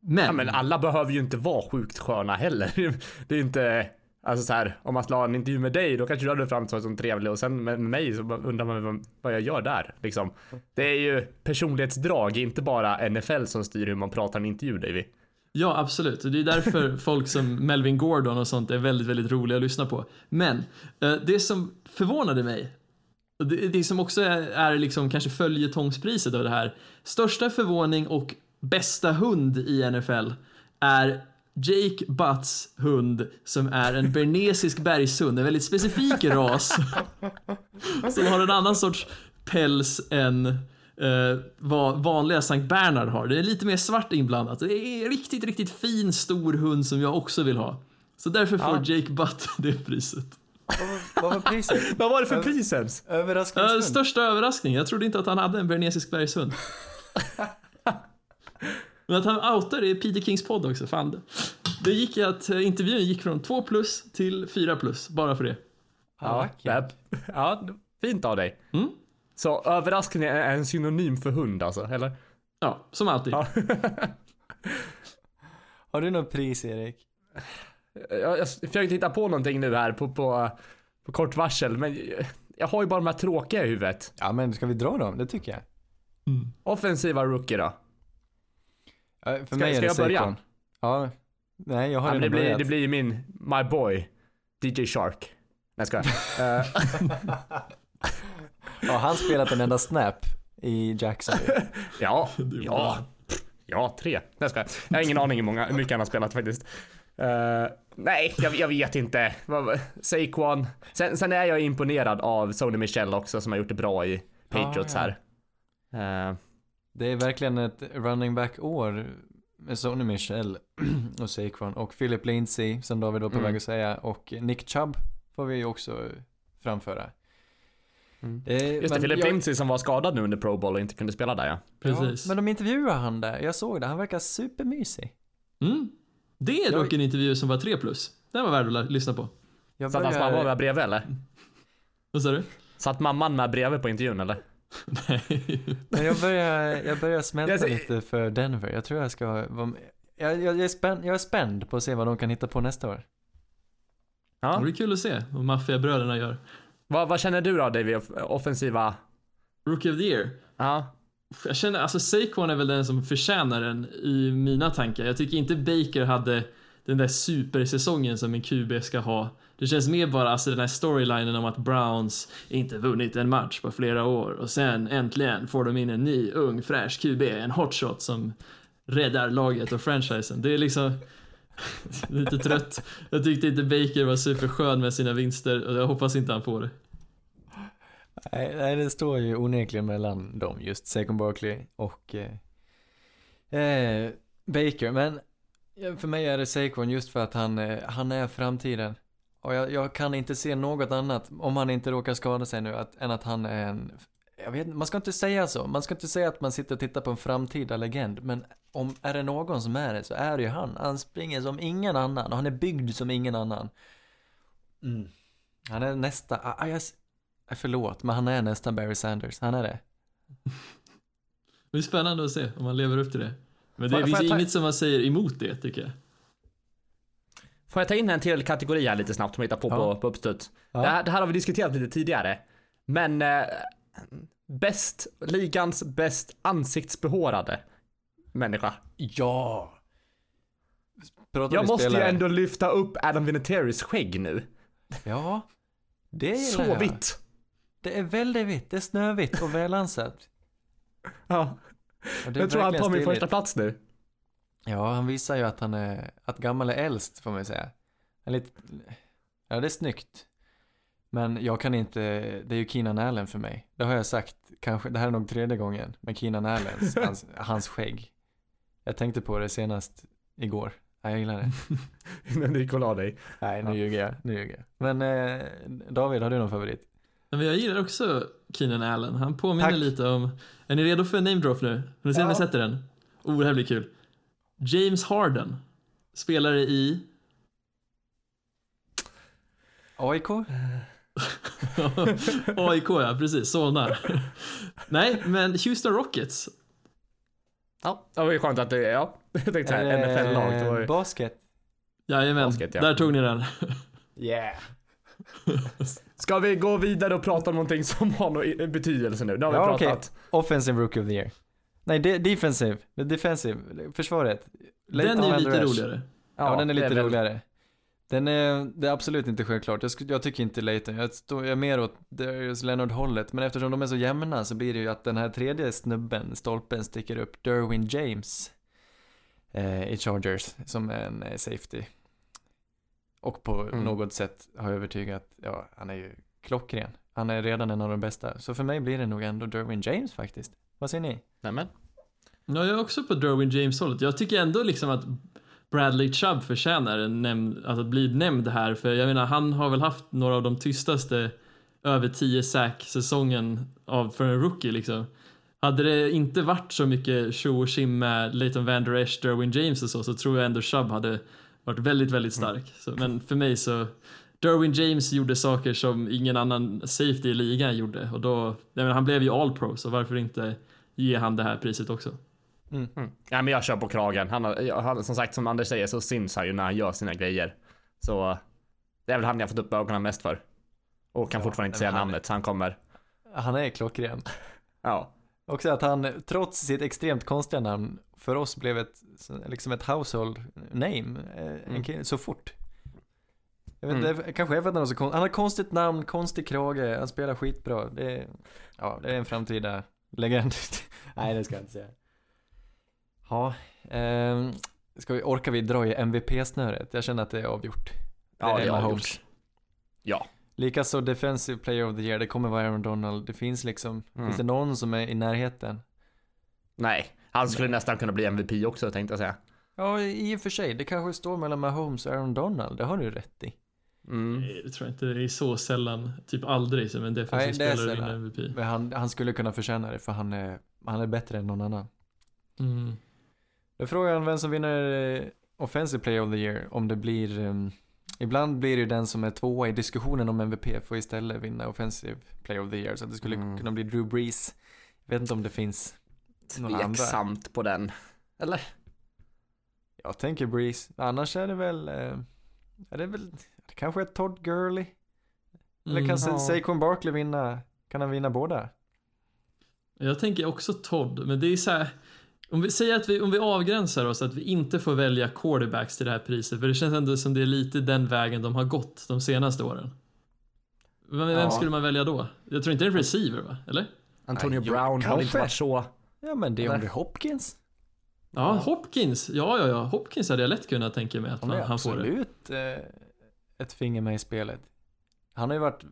Men, Ja, men alla behöver ju inte vara sjukt sköna heller. Det är inte, alltså så här, om man skulle ha en intervju med dig, då kanske du hade framstått som trevlig och sen med mig så undrar man vad, vad jag gör där liksom. Det är ju personlighetsdrag, inte bara NFL som styr hur man pratar i en intervju, Davy. Ja, absolut. Det är därför folk som Melvin Gordon och sånt är väldigt, väldigt roliga att lyssna på. Men eh, det som förvånade mig, det, det som också är, är liksom kanske följetongspriset av det här, största förvåning och bästa hund i NFL är Jake Butts hund som är en bernesisk bergshund, en väldigt specifik ras som har en annan sorts päls än eh, vad vanliga Sankt Bernhard har. Det är lite mer svart inblandat. Det är en riktigt, riktigt fin stor hund som jag också vill ha. Så därför får Jake Butt det priset. Vad var priset? Vad var det för pris ens? Uh, Överraskningshund? största överraskning. Jag trodde inte att han hade en bernesisk bergshund. Men att han outar det i Peter Kings podd också. Fan. det- Det gick att eh, intervjun gick från 2 plus till 4 plus, bara för det. Ja, det, ja, fint av dig. Mm. Så överraskning är en synonym för hund alltså, eller? Ja, som alltid. Ja. Har du något pris Erik? Jag, jag försökte hitta på någonting nu här på, på, på kort varsel, men jag, har ju bara de här tråkiga i huvudet. Ja men ska vi dra dem? Det tycker jag. Offensiva rookie då? Ja, för Ska- mig är ska det jag börja? Ja. Nej jag har Ja, redan det, blir, börjat. det blir ju min, my boy, DJ Shark. Nej jag skojar. Har han spelat en enda snap i Jackson? Ja, ja, ja, tre. Nej, jag skojar. Jag har ingen aning hur många, hur mycket han har spelat faktiskt. Eh, nej, jag, jag vet inte. Saquon. Sen, sen är jag imponerad av Sony Michel också som har gjort det bra i Patriots ja. här. Eh, Det är verkligen ett running back-år med Sonny Michel och Saquon och Philip Lindsay som David var på Mm. väg att säga och Nick Chubb får vi också framföra. Mm. Eh, just det, Philip jag- Lindsay som var skadad nu under Pro Bowl och inte kunde spela där ja. Precis. Ja, men de intervjuade han där, jag såg det, han verkar supermysig. Mm. Det är Jag- dock en intervju som var 3 plus. Den var värd att lyssna på. Jag Satt hans börjar- mamma med bredvid eller? Vad sa du? Satt mamman med bredvid på intervjun eller? Nej. Men jag börjar, jag börjar smälta Jag ser- lite för Denver. Jag tror jag ska vara med- jag, jag, jag, är spänd, jag är spänd på att se vad de kan hitta på nästa år. Det Ja. blir kul att se vad maffiabröderna gör. Vad, vad känner du då David? Off- Offensiva? Rookie of the year. Ja. Jag känner, alltså Saquon är väl den som förtjänar den i mina tankar. Jag tycker inte Baker hade den där supersäsongen som en QB ska ha. Det känns mer bara alltså den här storylinen om att Browns inte vunnit en match på flera år och sen äntligen får de in en ny ung fräsch QB, en hotshot som räddar laget och franchisen. Det är liksom lite trött. Jag tyckte inte Baker var superskön med sina vinster och jag hoppas inte han får det. Nej, nej, det står ju onekligen mellan dem, just Second Barkley och eh, eh, Baker. Men eh, för mig är det Saquon just för att han, eh, han är framtiden. Och jag, jag kan inte se något annat, om han inte råkar skada sig nu, att, än att han är en jag vet, man ska inte säga så, man ska inte säga att man sitter och tittar på en framtida legend, men om är det någon som är det så är det ju han. Han springer som ingen annan och han är byggd som ingen annan. Mm. Han är nästa, ah, ah, jag, ah, förlåt, men han är nästan Barry Sanders, han är det. Det är spännande att se om han lever upp till det. Men det Får- finns får ta- inget som man säger emot det tycker jag. Får jag ta in en till kategori här lite snabbt som jag hittar på Ja. på, på uppstuds? Ja. Det, här, det här har vi diskuterat lite tidigare. Men eh, bäst, ligans bäst ansiktsbehårade människa. Ja! Pratar Jag måste ju spelare? ändå lyfta upp Adam Vinatieri's skägg nu. Ja, det gillar Så jag. vitt. Det är väldigt vitt, det är snövitt och välansat. Ja. Och är Jag tror han tar min första plats nu. Ja, han visar ju att han är, att gammal är äldst får man ju säga. En lite, ja det är snyggt. Men jag kan inte, det är ju Keenan Allen för mig. Det har jag sagt, kanske, det här är nog tredje gången med Keenan Allens, hans, hans skägg. Jag tänkte på det senast igår. Ja, jag gillar det. Innan du gick och la dig. Nej, nu Ja. ljuger jag, nu ljuger jag. Men eh, David, har du någon favorit? Men jag gillar också Keenan Allen. Han påminner Tack. lite om... Är ni redo för en name drop nu? Har ni sett om Ja. jag sätter den? Oh, det här blir kul. James Harden. Spelare i... AIK? AIK ja, precis. Solna. Nej, men Houston Rockets. Ja, det var ju skönt att det, ja. Jag tänkte såhär, Är det NFL-lag. Det var ju... Basket. Jajamän, Basket, ja. där tog ni den. Yeah. Ska vi gå vidare och prata om någonting som har någon betydelse nu? Nu har vi Ja, pratat. Offensive Rookie of the Year. Nej, de defensive. Defensive. Försvaret. Den är ju lite roligare. Ja, den är lite väl- roligare. Den är, det är absolut inte självklart. Jag, sk- jag tycker inte Leighton. Jag, står, jag är mer åt Darius Leonard-hållet. Men eftersom de är så jämna så blir det ju att den här tredje snubben, stolpen, sticker upp. Derwin James. Eh, I Chargers. Som är en eh, safety. Och på Mm. något sätt har övertygat, ja, han är ju klockren. Han är redan en av de bästa. Så för mig blir det nog ändå Derwin James faktiskt. Vad säger ni? Nämen. Ja, jag är också på Derwin James-hållet. Jag tycker ändå liksom att Bradley Chubb förtjänar nämnd, alltså att bli nämnd här. För jag menar, han har väl haft några av de tystaste över 10 sack-säsongen av, för en rookie liksom. Hade det inte varit så mycket tjo och tjim med Leighton Van Der Esch, Derwin James och så, så tror jag ändå Chubb hade varit väldigt, väldigt stark. Så, men för mig så, Derwin James gjorde saker som ingen annan safety i ligan gjorde. Och då, jag menar, han blev ju all pro, så varför inte ge han det här priset också? Mm. Ja, men jag kör på kragen. Han, har, han, som sagt, som Anders säger så syns han ju när han gör sina grejer. Så det är väl han jag fått upp ögonen mest för. Och kan Ja, fortfarande inte säga han- namnet, så han kommer. Han är klockren. Ja. Också att han, trots sitt extremt konstiga namn, för oss blev ett, liksom ett household name, eh, en Mm. kille, så fort. Jag vet Mm. det kanske är för att han har så kon- han har konstigt namn, konstig krage, han spelar skitbra. Det är, ja, det är en framtida legend. Nej, det ska jag inte säga. Ja, ehm, ska vi, orkar vi dra i MVP-snöret? Jag känner att det är avgjort. Ja, det är avgjort. Ja. Likaså defensive player of the year, det kommer vara Aaron Donald. Det finns liksom, Mm. finns det någon som är i närheten? Nej, han skulle nästan kunna bli MVP också tänkte jag säga. Ja, i och för sig. Det kanske står mellan Mahomes och Aaron Donald. Det har du rätt i. Mm. Nej, Det tror jag inte. Det är så sällan, typ aldrig, som en defensiv Nej, spelare vinner. MVP. Men han, han skulle kunna förtjäna det för han är, han är bättre än någon annan. Mm. Då är frågan vem som vinner eh, Offensive Player of the Year. Om det blir, ehm, ibland blir det ju den som är tvåa i diskussionen om MVP får istället vinna Offensive Player of the Year. Så att det skulle Mm. kunna bli Drew Brees. Jag vet inte om det finns några andra. Tveksamt på den. Eller? Jag tänker Brees. Annars är det väl, eh, är det väl, det kanske är Todd Gurley. Eller kan Mm. ja. Saquon Barkley vinna, kan han vinna båda? Jag tänker också Todd, men det är så här. Om vi säger att vi, om vi avgränsar oss att vi inte får välja quarterbacks till det här priset, för det känns ändå som det är lite den vägen de har gått de senaste åren. Vem, vem Ja. skulle man välja då? Jag tror inte det är en receiver va? Eller? Antonio Nej, Brown har inte varit så... Ja men det är Eller? Andre Hopkins. Ja, Hopkins. Ja, ja, ja. Hopkins hade jag lätt kunnat tänka mig att Han han får det. absolut eh, ett finger med i spelet. Han har ju varit,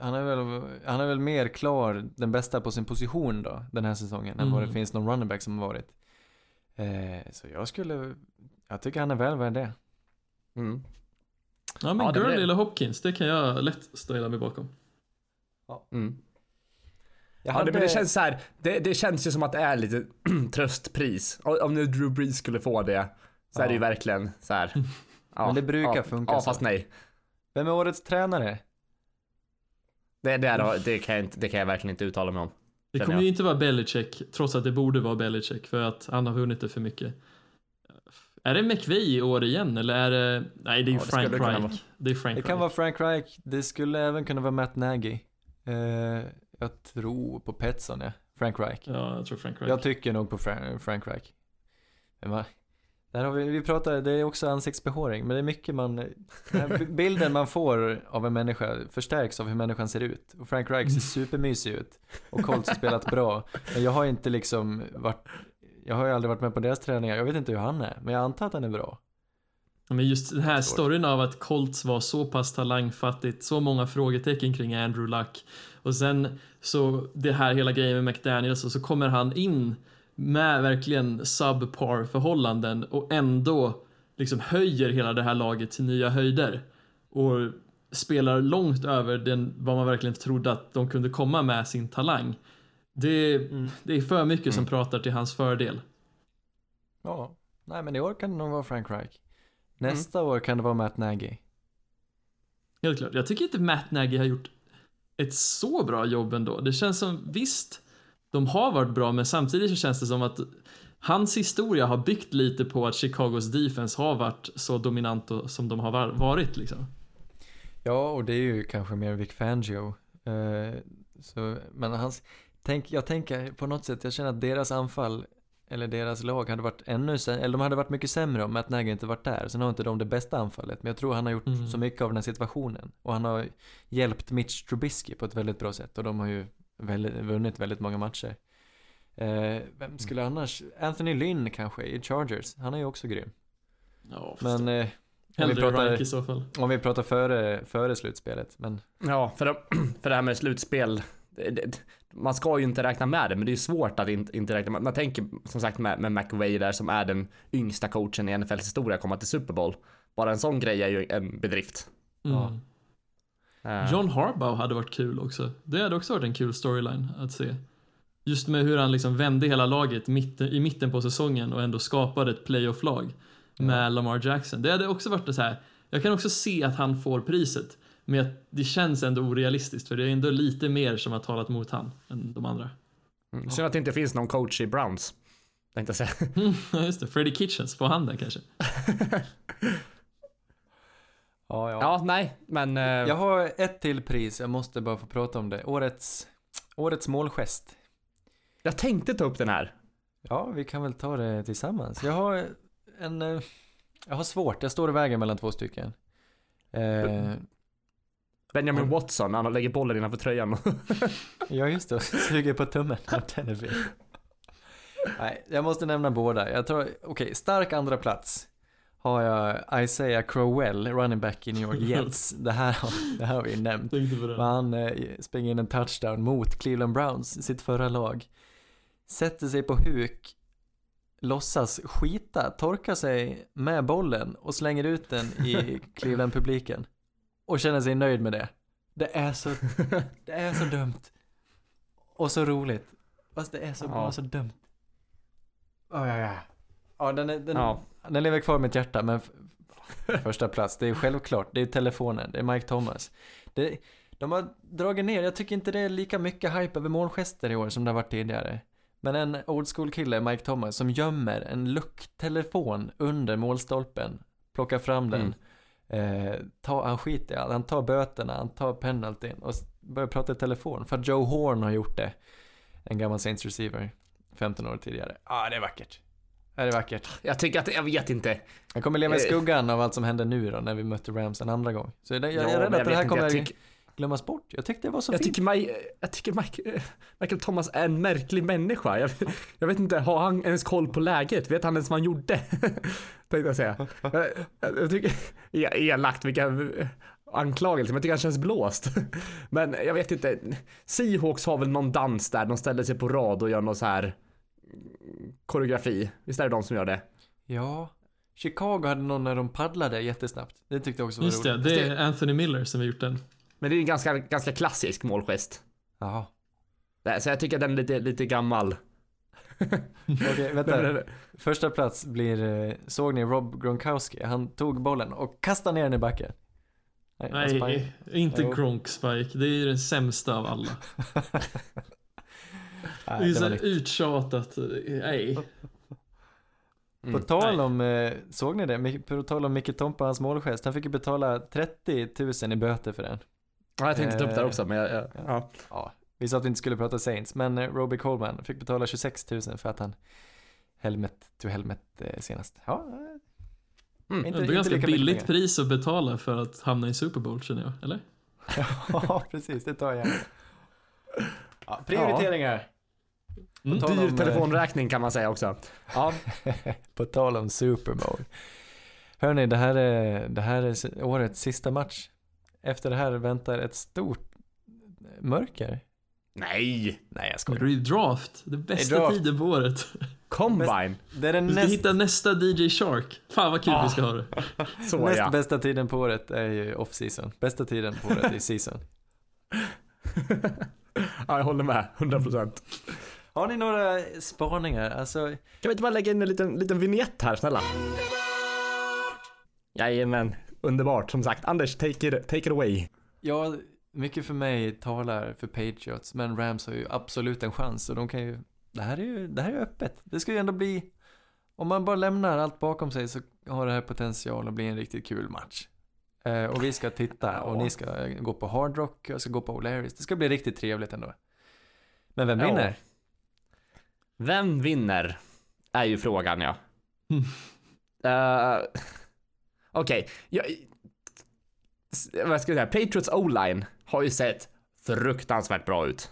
han är, väl, han är väl mer klar, den bästa på sin position då, den här säsongen, än vad det Mm. finns någon running back som har varit. Eh, så jag skulle, jag tycker han är väl värd det. Mm. Ja, men Ja, Gurley eller Hopkins, det kan jag lätt ställa mig bakom. Mm. Jag Ja, det, men det känns så här, det, det känns ju som att det är lite tröstpris. Om nu Drew Brees skulle få det, så är det ju Ja. verkligen så här. Ja, Men det brukar ja, funka Ja, så. fast nej. Vem är årets tränare? Det, det, är, det, kan jag inte, det kan jag verkligen inte uttala mig om. Det kommer jag. ju inte vara Belichick, trots att det borde vara Belichick, för att han har vunnit det för mycket. Är det McVay i år igen, eller är det... Nej, det är ju Ja, det Frank Reich. Det är Frank Det kan Reich. vara Frank Reich, det skulle även kunna vara Matt Nagy. Eh, jag tror på Petson ja, Frank Reich. Ja, jag tror Frank Reich. Jag tycker nog på Frank, Frank Reich. Där har vi, vi pratar, det är också ansiktsbehåring, men det är mycket man, bilden man får av en människa förstärks av hur människan ser ut. Och Frank Reich ser supermysig ut. Och Colts har spelat bra. Men jag har inte liksom varit, jag har ju aldrig varit med på deras träningar, jag vet inte hur han är, men jag antar att han är bra. Men just den här storyn av att Colts var så pass talangfattigt, så många frågetecken kring Andrew Luck. Och sen så det här hela grejen med McDaniels och så kommer han in med verkligen subpar förhållanden och ändå liksom höjer hela det här laget till nya höjder. Och spelar långt över den, vad man verkligen trodde att de kunde komma med sin talang. Det, det är för mycket som pratar till hans fördel. Ja, nej men i år kan det nog vara Frank Reich. Nästa år kan det vara Matt Nagy. Helt klart. Jag tycker inte Matt Nagy har gjort ett så bra jobb ändå. Det känns som, visst, de har varit bra, men samtidigt så känns det som att hans historia har byggt lite på att Chicagos defense har varit så dominant som de har var- varit liksom. Ja, och det är ju kanske mer Vic Fangio. Eh, så, men hans, tänk, jag tänker på något sätt, jag känner att deras anfall, eller deras lag hade varit ännu sämre, eller de hade varit mycket sämre om Matt Nagy inte varit där. Sen har inte de det bästa anfallet, men jag tror han har gjort Mm. så mycket av den här situationen. Och han har hjälpt Mitch Trubisky på ett väldigt bra sätt, och de har ju väldigt, vunnit väldigt många matcher. Eh, vem skulle annars, Anthony Lynn kanske i Chargers, han är ju också grym. Ja, Men eh, om, vi pratar, i så fall. om vi pratar före, före slutspelet, men Ja, för det, för det här med slutspel. Det, det, man ska ju inte räkna med det, men det är svårt att inte, inte räkna med. Man tänker som sagt med, med McVay där som är den yngsta coachen i NFLs historia komma till Super Bowl. Bara en sån grej är ju en bedrift. Mm. Eh, John Harbaugh hade varit kul också. Det hade också varit en kul storyline att se. Just med hur han liksom vände hela laget mitt, i mitten på säsongen och ändå skapade ett playoff-lag med Lamar Jackson. Det hade också varit det så här. Jag kan också se att han får priset. Men det känns ändå orealistiskt för det är ändå lite mer som har talat mot han än de andra. mm, Synd att det inte finns någon coach i Browns. Tänkte jag säga. Mm, ja, just det. Freddie Kitchens, får han den kanske? ja, ja. Ja, nej, men. eh, Jag har ett till pris, jag måste bara få prata om det. Årets, årets målgest. Jag tänkte ta upp den här. Ja, vi kan väl ta det tillsammans. Jag har en... eh, Jag har svårt, jag står i vägen mellan två stycken. Eh, Benjamin Ja. Watson, han lägger bollen innanför tröjan. ja, just det, suger på tummen. Ja, Den är fin. Nej, jag måste nämna båda. Jag tror, okej, stark andra plats har jag Isaiah Crowell, running back i New York Jets. Det här, det här har vi nämnt. Men han eh, springer in en touchdown mot Cleveland Browns, sitt förra lag. Sätter sig på huk, låtsas skita, torkar sig med bollen och slänger ut den i Cleveland-publiken. Och känner sig nöjd med det. Det är så, det är så dumt. Och så roligt. Fast det är så, Ja. bara så dumt. Oh, ja, ja. ja, den, är, den, Ja. Den lever kvar i mitt hjärta, men första plats, det är självklart, det är telefonen, det är Mike Thomas. Det, de har dragit ner, jag tycker inte det är lika mycket hype över målgester i år som det har varit tidigare. Men en old school kille, Mike Thomas, som gömmer en lucktelefon under målstolpen, plockar fram den, eh, tar, han skiter i allt, han tar böterna, han tar penaltyn och börjar prata i telefon. För att Joe Horn har gjort det. En gammal Saints receiver, 15 år tidigare. Ja, ah, det är vackert. Ja, det är vackert. Jag tycker att, jag vet inte. Jag kommer leva i Eh. skuggan av allt som hände nu då, när vi mötte Rams en andra gång. Så jag, jag, jag Ja, är rädd att det här kommer tycker, glömmas bort. Jag tyckte det var så jag fint. tycker, Mike, jag tycker Mike, Michael Thomas är en märklig människa. Jag, jag vet inte, har han ens koll på läget? Vet han ens vad han gjorde? Tänkte jag säga. Jag, jag, jag tycker, elakt vilka anklagelser, men jag tycker han känns blåst. Men jag vet inte, Seahawks har väl någon dans där, de ställer sig på rad och gör någon så här koreografi. Visst är det de som gör det? Ja. Chicago hade någon när de paddlade jättesnabbt. Det tyckte jag också var Just det, roligt. det är Anthony Miller som har gjort den. Men det är en ganska, ganska klassisk målgest. Jaha. Nej, Så jag tycker att den är lite, lite gammal. Okej, vänta. Första plats blir, eh, såg ni Rob Gronkowski? Han tog bollen och kastade ner den i backen. Nej. Nej, inte Jo. Gronk Spike. Det är ju den sämsta av alla. Det är Nej, så det här nytt. uttjatat. Nej. På tal om, eh, såg ni det? På tal om Micke Tompa, hans målgest. Han fick ju betala 30 000 i böter för den. Ja, jag tänkte ta upp det Eh, också, men jag, jag, ja. Ja, vi sa att vi inte skulle prata Saints, men eh, Robbie Coleman fick betala 26 000 för att han helmet to helmet eh, senast. Ja, eh, Mm. inte, Det är ganska billigt pris att betala för att hamna i Super Bowl känner jag, eller? ja, precis, det tar jag. Ja, prioriteringar. Mm. På tal Dyr om, eh, telefonräkning kan man säga också. Ja, På tal om Super Bowl. Hörni, det här är, det här är årets sista match. Efter det här väntar ett stort mörker. nej. Nej, jag Det skojar. är ju draft, det bästa draft. tiden på året. Combine. Det är den Vi ska näst, hitta nästa DJ Shark. Fan vad kul Ah. vi ska ha det. Så näst ja. bästa tiden på året är ju off-season. Bästa tiden på året är season. ja, jag håller med. 100%. Har ni några spaningar? Alltså, Kan vi inte bara lägga in en liten, liten vignett här, snälla? Jajamän. Underbart. Som sagt, Anders, take it, take it away. ja, mycket för mig talar för Patriots, men Rams har ju absolut en chans och de kan ju det här är ju det här är öppet. Det ska ju ändå bli, om man bara lämnar allt bakom sig så har det här potential att bli en riktigt kul match. Eh, och vi ska titta och Ja. ni ska gå på Hard Rock och jag ska gå på O'Larrys. Det ska bli riktigt trevligt ändå. Men vem Ja. vinner? Vem vinner? Är ju frågan ja. Eh, Okej, jag... s- Vad ska jag säga? Patriots O-line har ju sett fruktansvärt bra ut.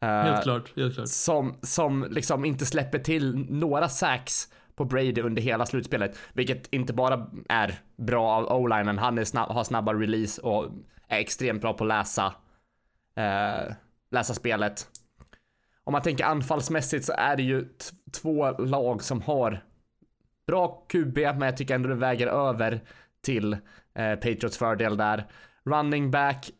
Eh, Helt klart, helt klart. Som, som liksom inte släpper till några sacks på Brady under hela slutspelet. Vilket inte bara är bra av O-linen, han är snabb, har snabba release och är extremt bra på att läsa, eh, läsa spelet. Om man tänker anfallsmässigt så är det ju två lag som har bra QB, men jag tycker ändå det väger över till eh, Patriots fördel där. Running back,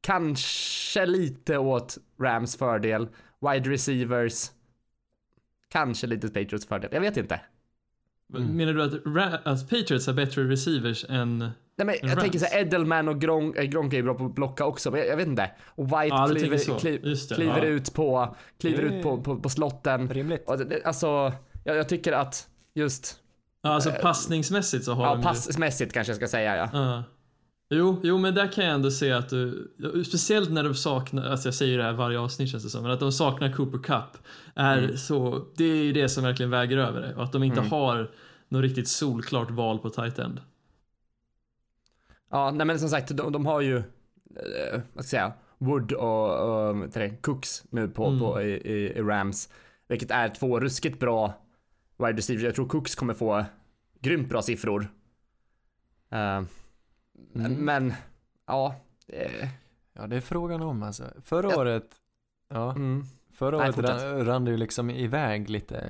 kanske lite åt Rams fördel. Wide receivers, kanske lite Patriots fördel. Jag vet inte. Menar du att, Ra- att Patriots har bättre receivers än... Nej, men jag Rams. tänker så här, Edelman och Gronk, eh, Gronk är ju bra på att blocka också, men jag, jag vet inte. Och White Ja, kliver, kliv, det, kliver ja. ut på, kliver Det är- ut på, på, på slotten. Rimligt. Alltså, jag, jag tycker att just, Ja, alltså passningsmässigt så har ja, de ju- passmässigt kanske jag ska säga ja. Ja. Jo, jo, men där kan jag ändå se att du, speciellt när de saknar, alltså jag säger det här varje avsnitt känns det som, men att de saknar Cooper Cup är Mm. så, det är ju det som verkligen väger över det. Och att de inte har något riktigt solklart val på tight end. Ja, nej men som sagt, de, de har ju, eh, vad ska jag säga, Wood och, och det, Cooks nu på, Mm. på i, i, i Rams. Vilket är två ruskigt bra wide receivers. Jag tror Cooks kommer få grymt bra siffror. Eh, Mm. Men, ja. eh, Ja, det är frågan om alltså. Förra året, ja, mm. förra Nej, året fortsätt. rann, rann det ju liksom iväg lite.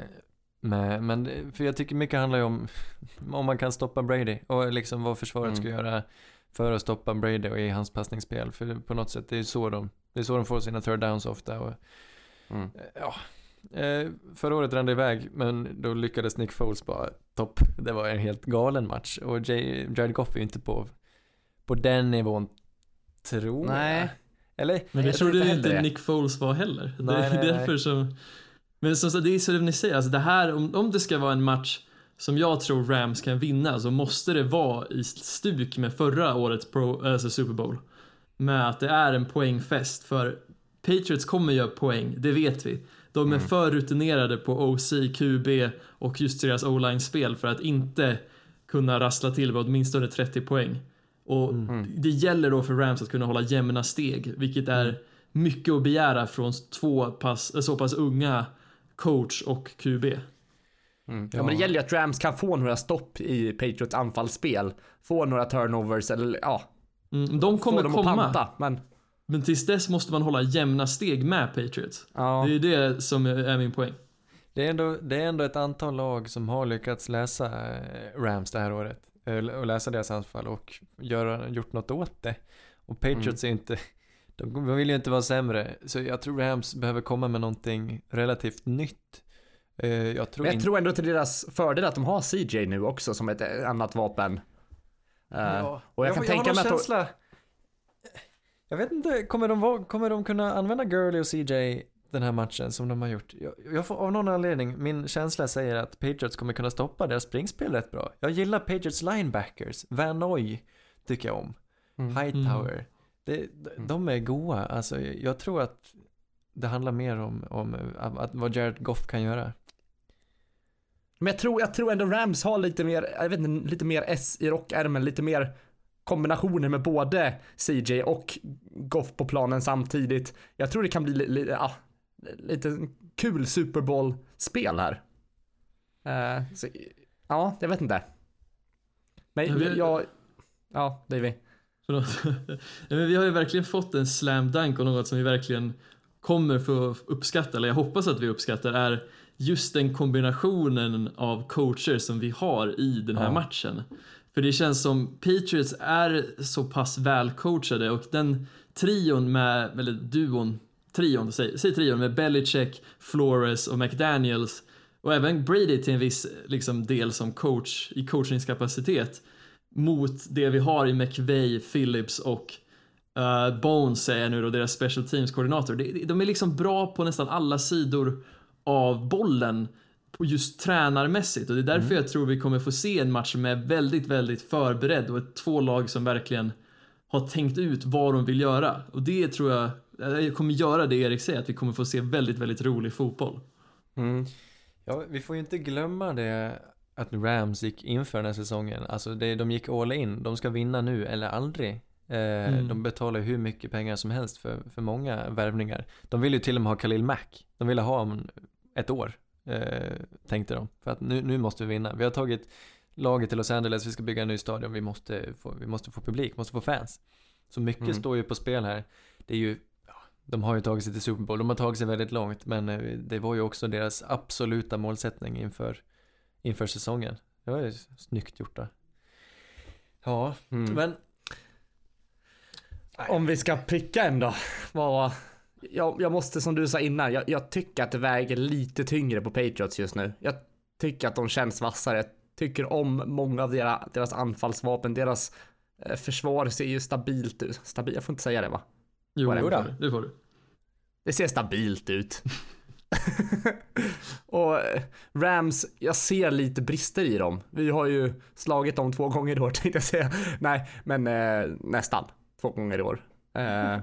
Med, men, det- för jag tycker mycket handlar ju om om man kan stoppa Brady och liksom vad försvaret Mm. ska göra för att stoppa Brady och i hans passningsspel. För på något sätt, det är så de, det är så de får sina third downs ofta. Och, Mm. ja, eh, förra året rann det iväg, men då lyckades Nick Foles bara topp. Det var en helt galen match. Och Jay, Jared Goff är ju inte på, på den nivån, tror Nej. jag. Eller? Men det Jag trodde tror inte inte. Nick Foles var heller. Nej, det är nej, därför nej. som... Men som sagt, det är så ni säger, alltså det här, om, om det ska vara en match som jag tror Rams kan vinna så måste det vara i stuk med förra årets Pro, alltså Super Bowl. Med att det är en poängfest för Patriots kommer göra poäng, det vet vi. De är för rutinerade på OC, QB och just deras O-line-spel för att inte kunna rassla till med åtminstone 30 poäng. Och det gäller då för Rams att kunna hålla jämna steg, vilket är mycket att begära från två pass, eh, så pass unga coach och QB. Mm. Ja. men det gäller ju att Rams kan få några stopp i Patriots anfallsspel. Få några turnovers eller ja, Mm, de få kommer dem att komma, panta. Men men tills dess måste man hålla jämna steg med Patriots. ja, Det är det som är min poäng. Det är, ändå, det är ändå ett antal lag som har lyckats läsa eh, Rams det här året. Eh, Och läsa deras anfall och göra, gjort något åt det. Och Patriots är inte, de vill ju inte vara sämre. Så jag tror Rams behöver komma med någonting relativt nytt. Eh, Jag tror men jag tror ändå till deras fördel att de har CJ nu också som ett eh, annat vapen. Ja. och jag kan har tänka mig att känsla. Jag vet inte, kommer de, kommer de kunna använda Gurley och CJ den här matchen som de har gjort? Jag, jag får, av någon anledning, min känsla säger att Patriots kommer kunna stoppa deras springspel rätt bra. Jag gillar Patriots linebackers, Van Noy tycker jag om. Mm. Hightower. Det, de, de är goa, alltså jag tror att det handlar mer om, om att, att vad Jared Goff kan göra. men jag tror, jag tror ändå Rams har lite mer, jag vet inte, lite mer S i rockärmen, lite mer kombinationer med både CJ och Goff på planen samtidigt. Jag tror det kan bli li, li, ja, lite kul Super Bowl-spel här. Eh, så, ja, jag vet inte. Men Ja, vi- jag, ja, Davy. Förlåt. Ja, men vi har ju verkligen fått en slam dunk och något som vi verkligen kommer få uppskatta, eller jag hoppas att vi uppskattar, är just den kombinationen av coacher som vi har i den här Ja. matchen. För det känns som Patriots är så pass välcoachade och den trion med, eller duon, trion, säg, säg trion med Belichick, Flores och McDaniels och även Brady till en viss liksom, del som coach i coachningskapacitet mot det vi har i McVeigh, Phillips och Uh, Bones säger jag nu då, deras special teams koordinator. De, de är liksom bra på nästan alla sidor av bollen på just tränarmässigt och det är därför Mm. jag tror vi kommer få se en match som är väldigt, väldigt förberedd och ett två lag som verkligen har tänkt ut vad de vill göra. Och det tror jag, jag kommer göra det Erik säger, att vi kommer få se väldigt, väldigt rolig fotboll. Mm. Ja, vi får ju inte glömma det att Rams gick inför den här säsongen. Alltså det, de gick all in. De ska vinna nu eller aldrig. Eh, Mm. De betalar hur mycket pengar som helst för, för många värvningar. De ville ju till och med ha Khalil Mack. De ville ha honom ett år, eh, tänkte de. För att nu, nu måste vi vinna. Vi har tagit laget till Los Angeles, vi ska bygga en ny stadion, vi måste få, vi måste få publik, måste få fans. Så mycket Mm. står ju på spel här. Det är ju, de har ju tagit sig till Super Bowl, de har tagit sig väldigt långt, men eh, det var ju också deras absoluta målsättning inför, inför säsongen. Det var ju snyggt gjort där. Ja, Mm. men Om vi ska pricka en då. Vad... Jag, jag måste som du sa innan, jag, jag tycker att det väger lite tyngre på Patriots just nu. Jag tycker att de känns vassare. Tycker om många av deras, deras anfallsvapen. Deras eh, försvar ser ju stabilt ut. Stabil, jag får inte säga det va? Jo, är det får, du, det ser stabilt ut. och eh, Rams, jag ser lite brister i dem. Vi har ju slagit dem två gånger i år tänkte jag säga. Nej, men eh, nästan två gånger i år. Eh,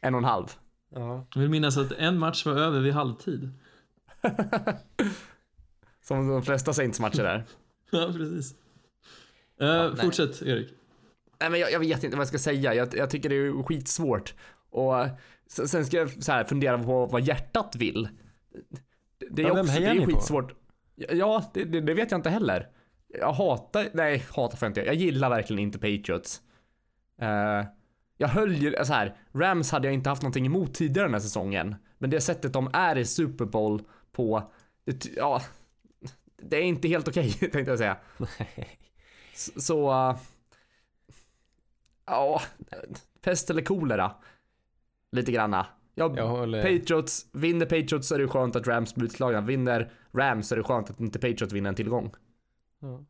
en och en halv. ja. Jag vill minnas att en match var över vid halvtid. Som de flesta Saints-matcher är. Ja, precis. Uh, nej. fortsätt, Erik. Nej men jag, jag vet inte vad jag ska säga. Jag, jag tycker det är skitsvårt. Och sen, ska jag så här fundera på vad hjärtat vill. Det är Ja, också, det är ni på? skitsvårt. Ja, det, det, det vet jag inte heller. Jag hatar, nej hatar får jag inte. Jag gillar verkligen inte Patriots. Eh, jag höll ju, så här, Rams hade jag inte haft någonting emot tidigare den här säsongen. Men det sättet de är i Super Bowl på, det, ja, det är inte helt okej tänkte jag säga. Så, så uh, ja, pest eller kolera. Lite granna. Ja, Jag håller... Patriots, vinner Patriots så är det skönt att Rams blir utslagna. Vinner Rams så är det skönt att inte Patriots vinner en tillgång. Ja.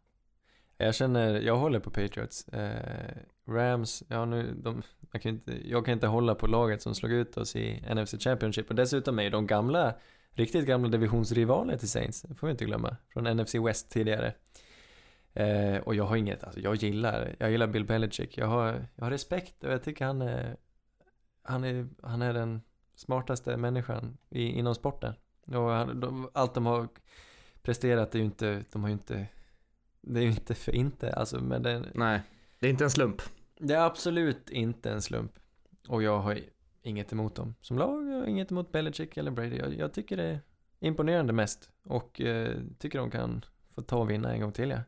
Jag känner, jag håller på Patriots. Eh, Rams, ja nu, de, jag, kan inte, jag kan inte hålla på laget som slog ut oss i NFC Championship. Och dessutom är ju de gamla, riktigt gamla divisionsrivaler till Saints. Det får vi inte glömma. Från NFC West tidigare. Eh, och jag har inget, alltså jag gillar, jag gillar Bill Belichick. Jag har, jag har respekt och jag tycker han är, han är, han är den smartaste människan i, inom sporten. Och han, de, allt de har presterat är ju inte, de har ju inte det är ju inte för inte, alltså men det, Nej, det är inte en slump. det är absolut inte en slump. Och jag har inget emot dem som lag, jag har inget emot Belichick eller Brady. Jag, jag tycker det är imponerande mest. Och eh, tycker de kan få ta och vinna en gång till ja.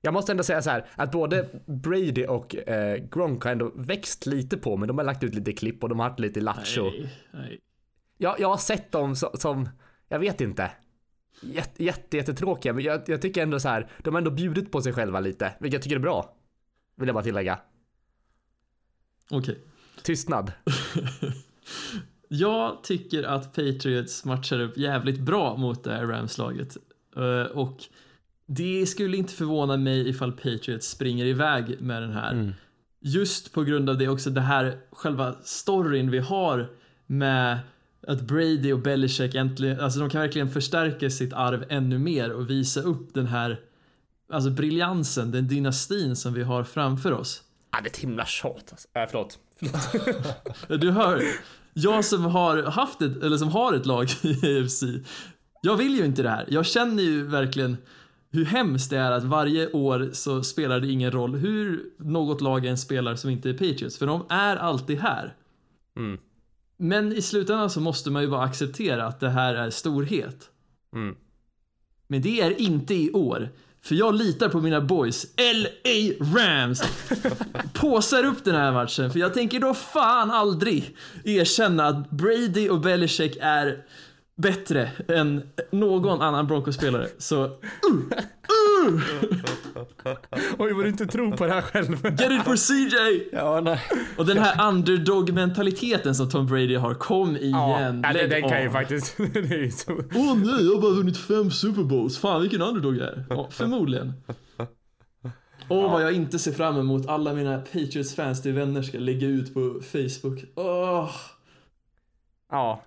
Jag måste ändå säga så här att både Brady och eh, Gronk har ändå växt lite på mig. De har lagt ut lite klipp och de har haft lite lattjo. Nej, nej. Jag, jag har sett dem som, som jag vet inte, jätte, jätte, jättetråkiga. Men jag, jag tycker ändå så här, de har ändå bjudit på sig själva lite, vilket jag tycker är bra. Vill jag bara tillägga. Okej. Tystnad. Jag tycker att Patriots matchar upp jävligt bra mot det här Rams-laget. Eh, och det skulle inte förvåna mig ifall Patriots springer iväg med den här. Mm. Just på grund av det också, det här själva storyn vi har med att Brady och Belichick äntligen, alltså de kan verkligen förstärka sitt arv ännu mer och visa upp den här, alltså briljansen, den dynastin som vi har framför oss. Ja, det är ett himla tjat alltså. Äh, förlåt. Du hör, jag som har haft ett, eller som har ett lag i AFC, jag vill ju inte det här. Jag känner ju verkligen hur hemskt det är att varje år så spelar det ingen roll hur något lag än spelar som inte är Patriots, för de är alltid här. Mm. Men i slutändan så måste man ju bara acceptera att det här är storhet. Mm. Men det är inte i år. För jag litar på mina boys, LA Rams. Påsar upp den här matchen, för jag tänker då fan aldrig erkänna att Brady och Belichick är bättre än någon annan Broncos-spelare. Så Oj, vad du inte tror på det här själv. get it for CJ! Ja, nej. Och den här underdog-mentaliteten som Tom Brady har, kom igen. Ja, det, lägg den kan ju av. faktiskt. Åh nej, jag har bara vunnit fem Super Bowls. Fan vilken underdog jag är. Ja, förmodligen. Åh, vad jag inte ser fram emot. Alla mina Patriots-fans till vänner ska lägga ut på Facebook. Åh, Ja.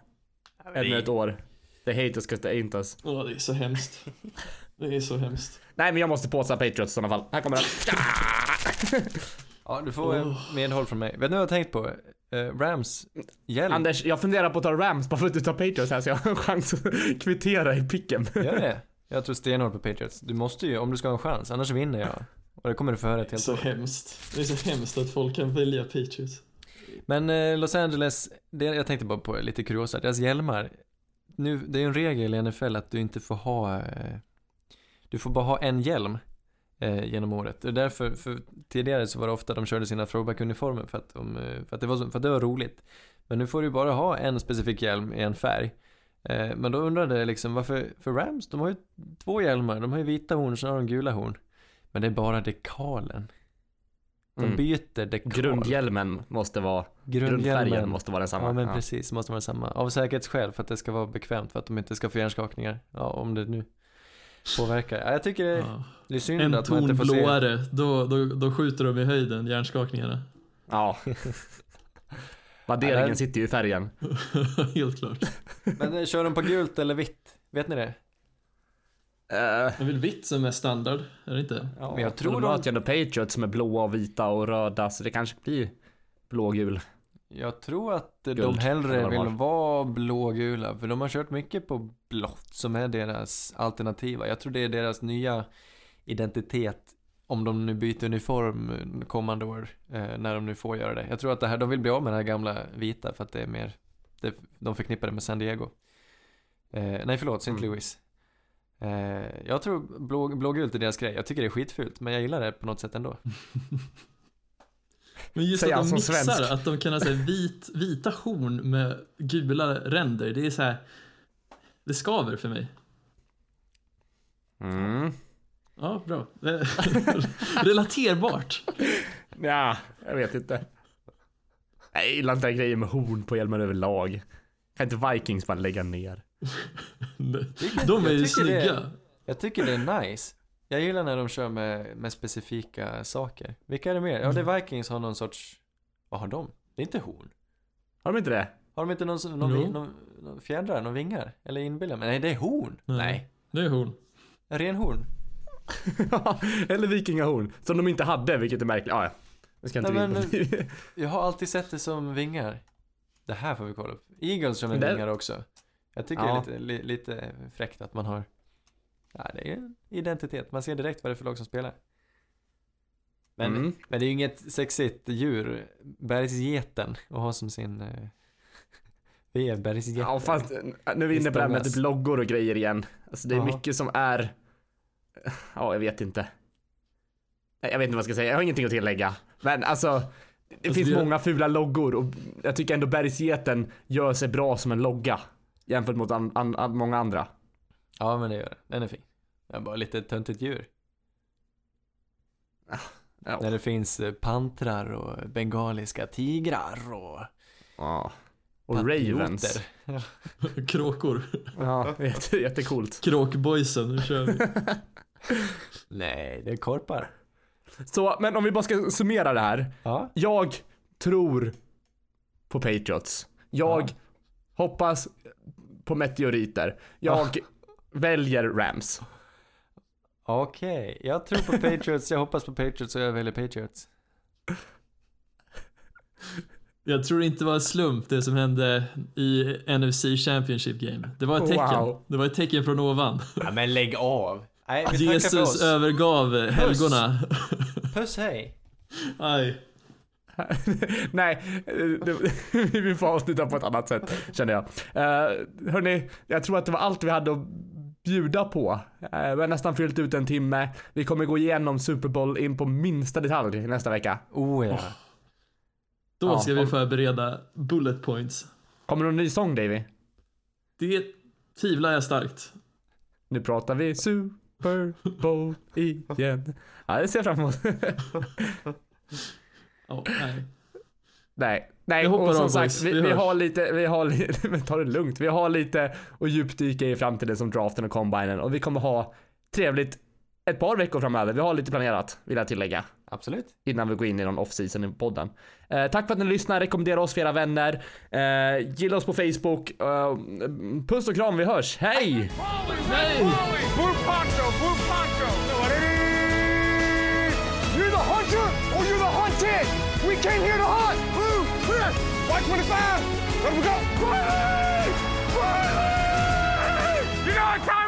Ännu ett år. The haters cause they ain't us. åh, det är så hemskt. Det är så hemskt. Nej men jag måste påsa Patriots i sådana fall. Här kommer den. Ja, du får eh, medhåll från mig. Vet ni vad jag har tänkt på? Eh, Rams hjälm. Anders, jag funderar på att ta Rams bara för att du tar Patriots här så jag har en chans att kvittera i picken. Gör det? Jag tror stenhårt på Patriots. Du måste ju, om du ska ha en chans, annars vinner jag. Och det kommer du få höra ett helt Så år. hemskt. Det är så hemskt att folk kan välja Patriots. Men eh, Los Angeles, det, jag tänkte bara på lite kuriosa, deras hjälmar. Nu, det är ju en regel i NFL att du inte får ha, eh, du får bara ha en hjälm eh, genom året. Det är därför, för tidigare så var det ofta de körde sina throwback-uniformer för att, de, eh, för, att det var, för att det var roligt. Men nu får du bara ha en specifik hjälm i en färg. Eh, men då undrade jag liksom varför, för Rams, de har ju två hjälmar, de har ju vita horn, så har de gula horn. Men det är bara dekalen. De Mm. byter dekal. Grundhjälmen måste vara, grundfärgen måste vara densamma. Ja men precis, måste vara samma. Av säkerhetsskäl för att det ska vara bekvämt för att de inte ska få hjärnskakningar. Ja, om det nu påverkar. Ja, jag tycker Ja. det är synd En att man ton inte får se. blåare, då, då, då skjuter de i höjden, hjärnskakningarna. Ja. Värderingen sitter ju i färgen. Helt klart. Men eh, kör de på gult eller vitt? Vet ni det? Uh, Det är väl vitt som är standard, är det inte? Ja, men jag tror de möter ju ändå Patriots som är blåa och vita och röda så det kanske blir blågul. jag tror att de Guld, hellre de vill vara blågula. För de har kört mycket på blått som är deras alternativa. Jag tror det är deras nya identitet. Om de nu byter uniform eh, kommande år. Eh, när de nu får göra det. Jag tror att det här, de vill bli av med det här gamla vita för att det är mer. Det, de förknippar det med San Diego. Eh, nej förlåt, St. Mm. Louis. Eh, jag tror blå, blågult är deras grej. Jag tycker det är skitfult. Men jag gillar det på något sätt ändå. Men just Säger att de mixar, svensk. att de kan ha så här vit, vita horn med gula ränder, det är så här. Det skaver för mig. Mm. Ja, bra. Relaterbart. Ja, jag vet inte. Nej, jag gillar inte den grejen med horn på hjälmen överlag. Kan inte Vikings bara lägga ner? De är ju snygga. Det, jag tycker det är nice. Jag gillar när de kör med, med specifika saker. Vilka är det mer? Ja, det är Vikings har någon sorts... Vad har de? Det är inte horn. Har de inte det? Har de inte någon, någon, någon, någon, någon fjädrar, någon vingar? Eller inbillar mig? Nej, det är horn. Nej. Nej. Det är horn. Renhorn. Eller vikingahorn. Som de inte hade, vilket är märkligt. Ah, ja. Jag ska inte Nej, på det. Jag har alltid sett det som vingar. Det här får vi kolla upp. Eagles kör med vingar också. Jag tycker Ja. det är lite, li, lite fräckt att man har... Ja, det är en identitet. Man ser direkt vad det är för lag som spelar. Men, Mm. men det är ju inget sexigt djur. Bergsgeten att ha som sin... Eh, vev, bergsgeten. Ja fast nu är vi inne på det här med typ loggor och grejer igen. Alltså det är Ja. mycket som är... Ja, jag vet inte. Jag vet inte vad jag ska säga, jag har ingenting att tillägga. Men alltså, det Alltså, finns det- många fula loggor och jag tycker ändå bergsgeten gör sig bra som en logga. Jämfört mot an, an, an, många andra. Ja, men det gör det. Den är fin. Det är bara lite töntigt djur. Ja. När det finns eh, pantrar och bengaliska tigrar och Ja. Och patrioter. Ravens. Kråkor. Ja, jätte, jättecoolt. Kråkboysen, nu kör vi. Nej, det är korpar. Så, men om vi bara ska summera det här. Ja. Jag tror på Patriots. Jag Ja. Hoppas på meteoriter. Jag väljer Rams. Okej, jag tror på Patriots, jag hoppas på Patriots och jag väljer Patriots. Jag tror inte det var en slump det som hände i NFC Championship Game. Det var ett tecken. Wow. Det var ett tecken från ovan. Ja men lägg av. Nej, Jesus övergav helgona. Puss hej. Aj. Nej, vi får avsluta på ett annat sätt känner jag. Uh, hörni, jag tror att det var allt vi hade att bjuda på. Uh, vi har nästan fyllt ut en timme. Vi kommer gå igenom Super Bowl in på minsta detalj nästa vecka. Oh ja. Då Ja, ska vi om- förbereda bullet points. Kommer det någon ny sång Davy? Det tvivlar jag starkt. Nu pratar vi Super Bowl igen. Ja, det ser jag fram emot. Ja, nej. Nej, nej och som sagt, vi, Vi vi har lite, vi har lite, men ta det lugnt. Vi har lite att djupdyka i framtiden som draften och combinen och vi kommer ha trevligt ett par veckor framöver. Vi har lite planerat, vill jag tillägga. Absolut. Innan vi går in i någon off-season i podden. Eh, tack för att ni lyssnar, rekommendera oss för era vänner. Eh, gilla oss på Facebook. Eh, puss och kram, vi hörs. Hej! Wally, did. We came here to hunt. Blue, clear. Y25. Let we go. Riley! Riley! You know what time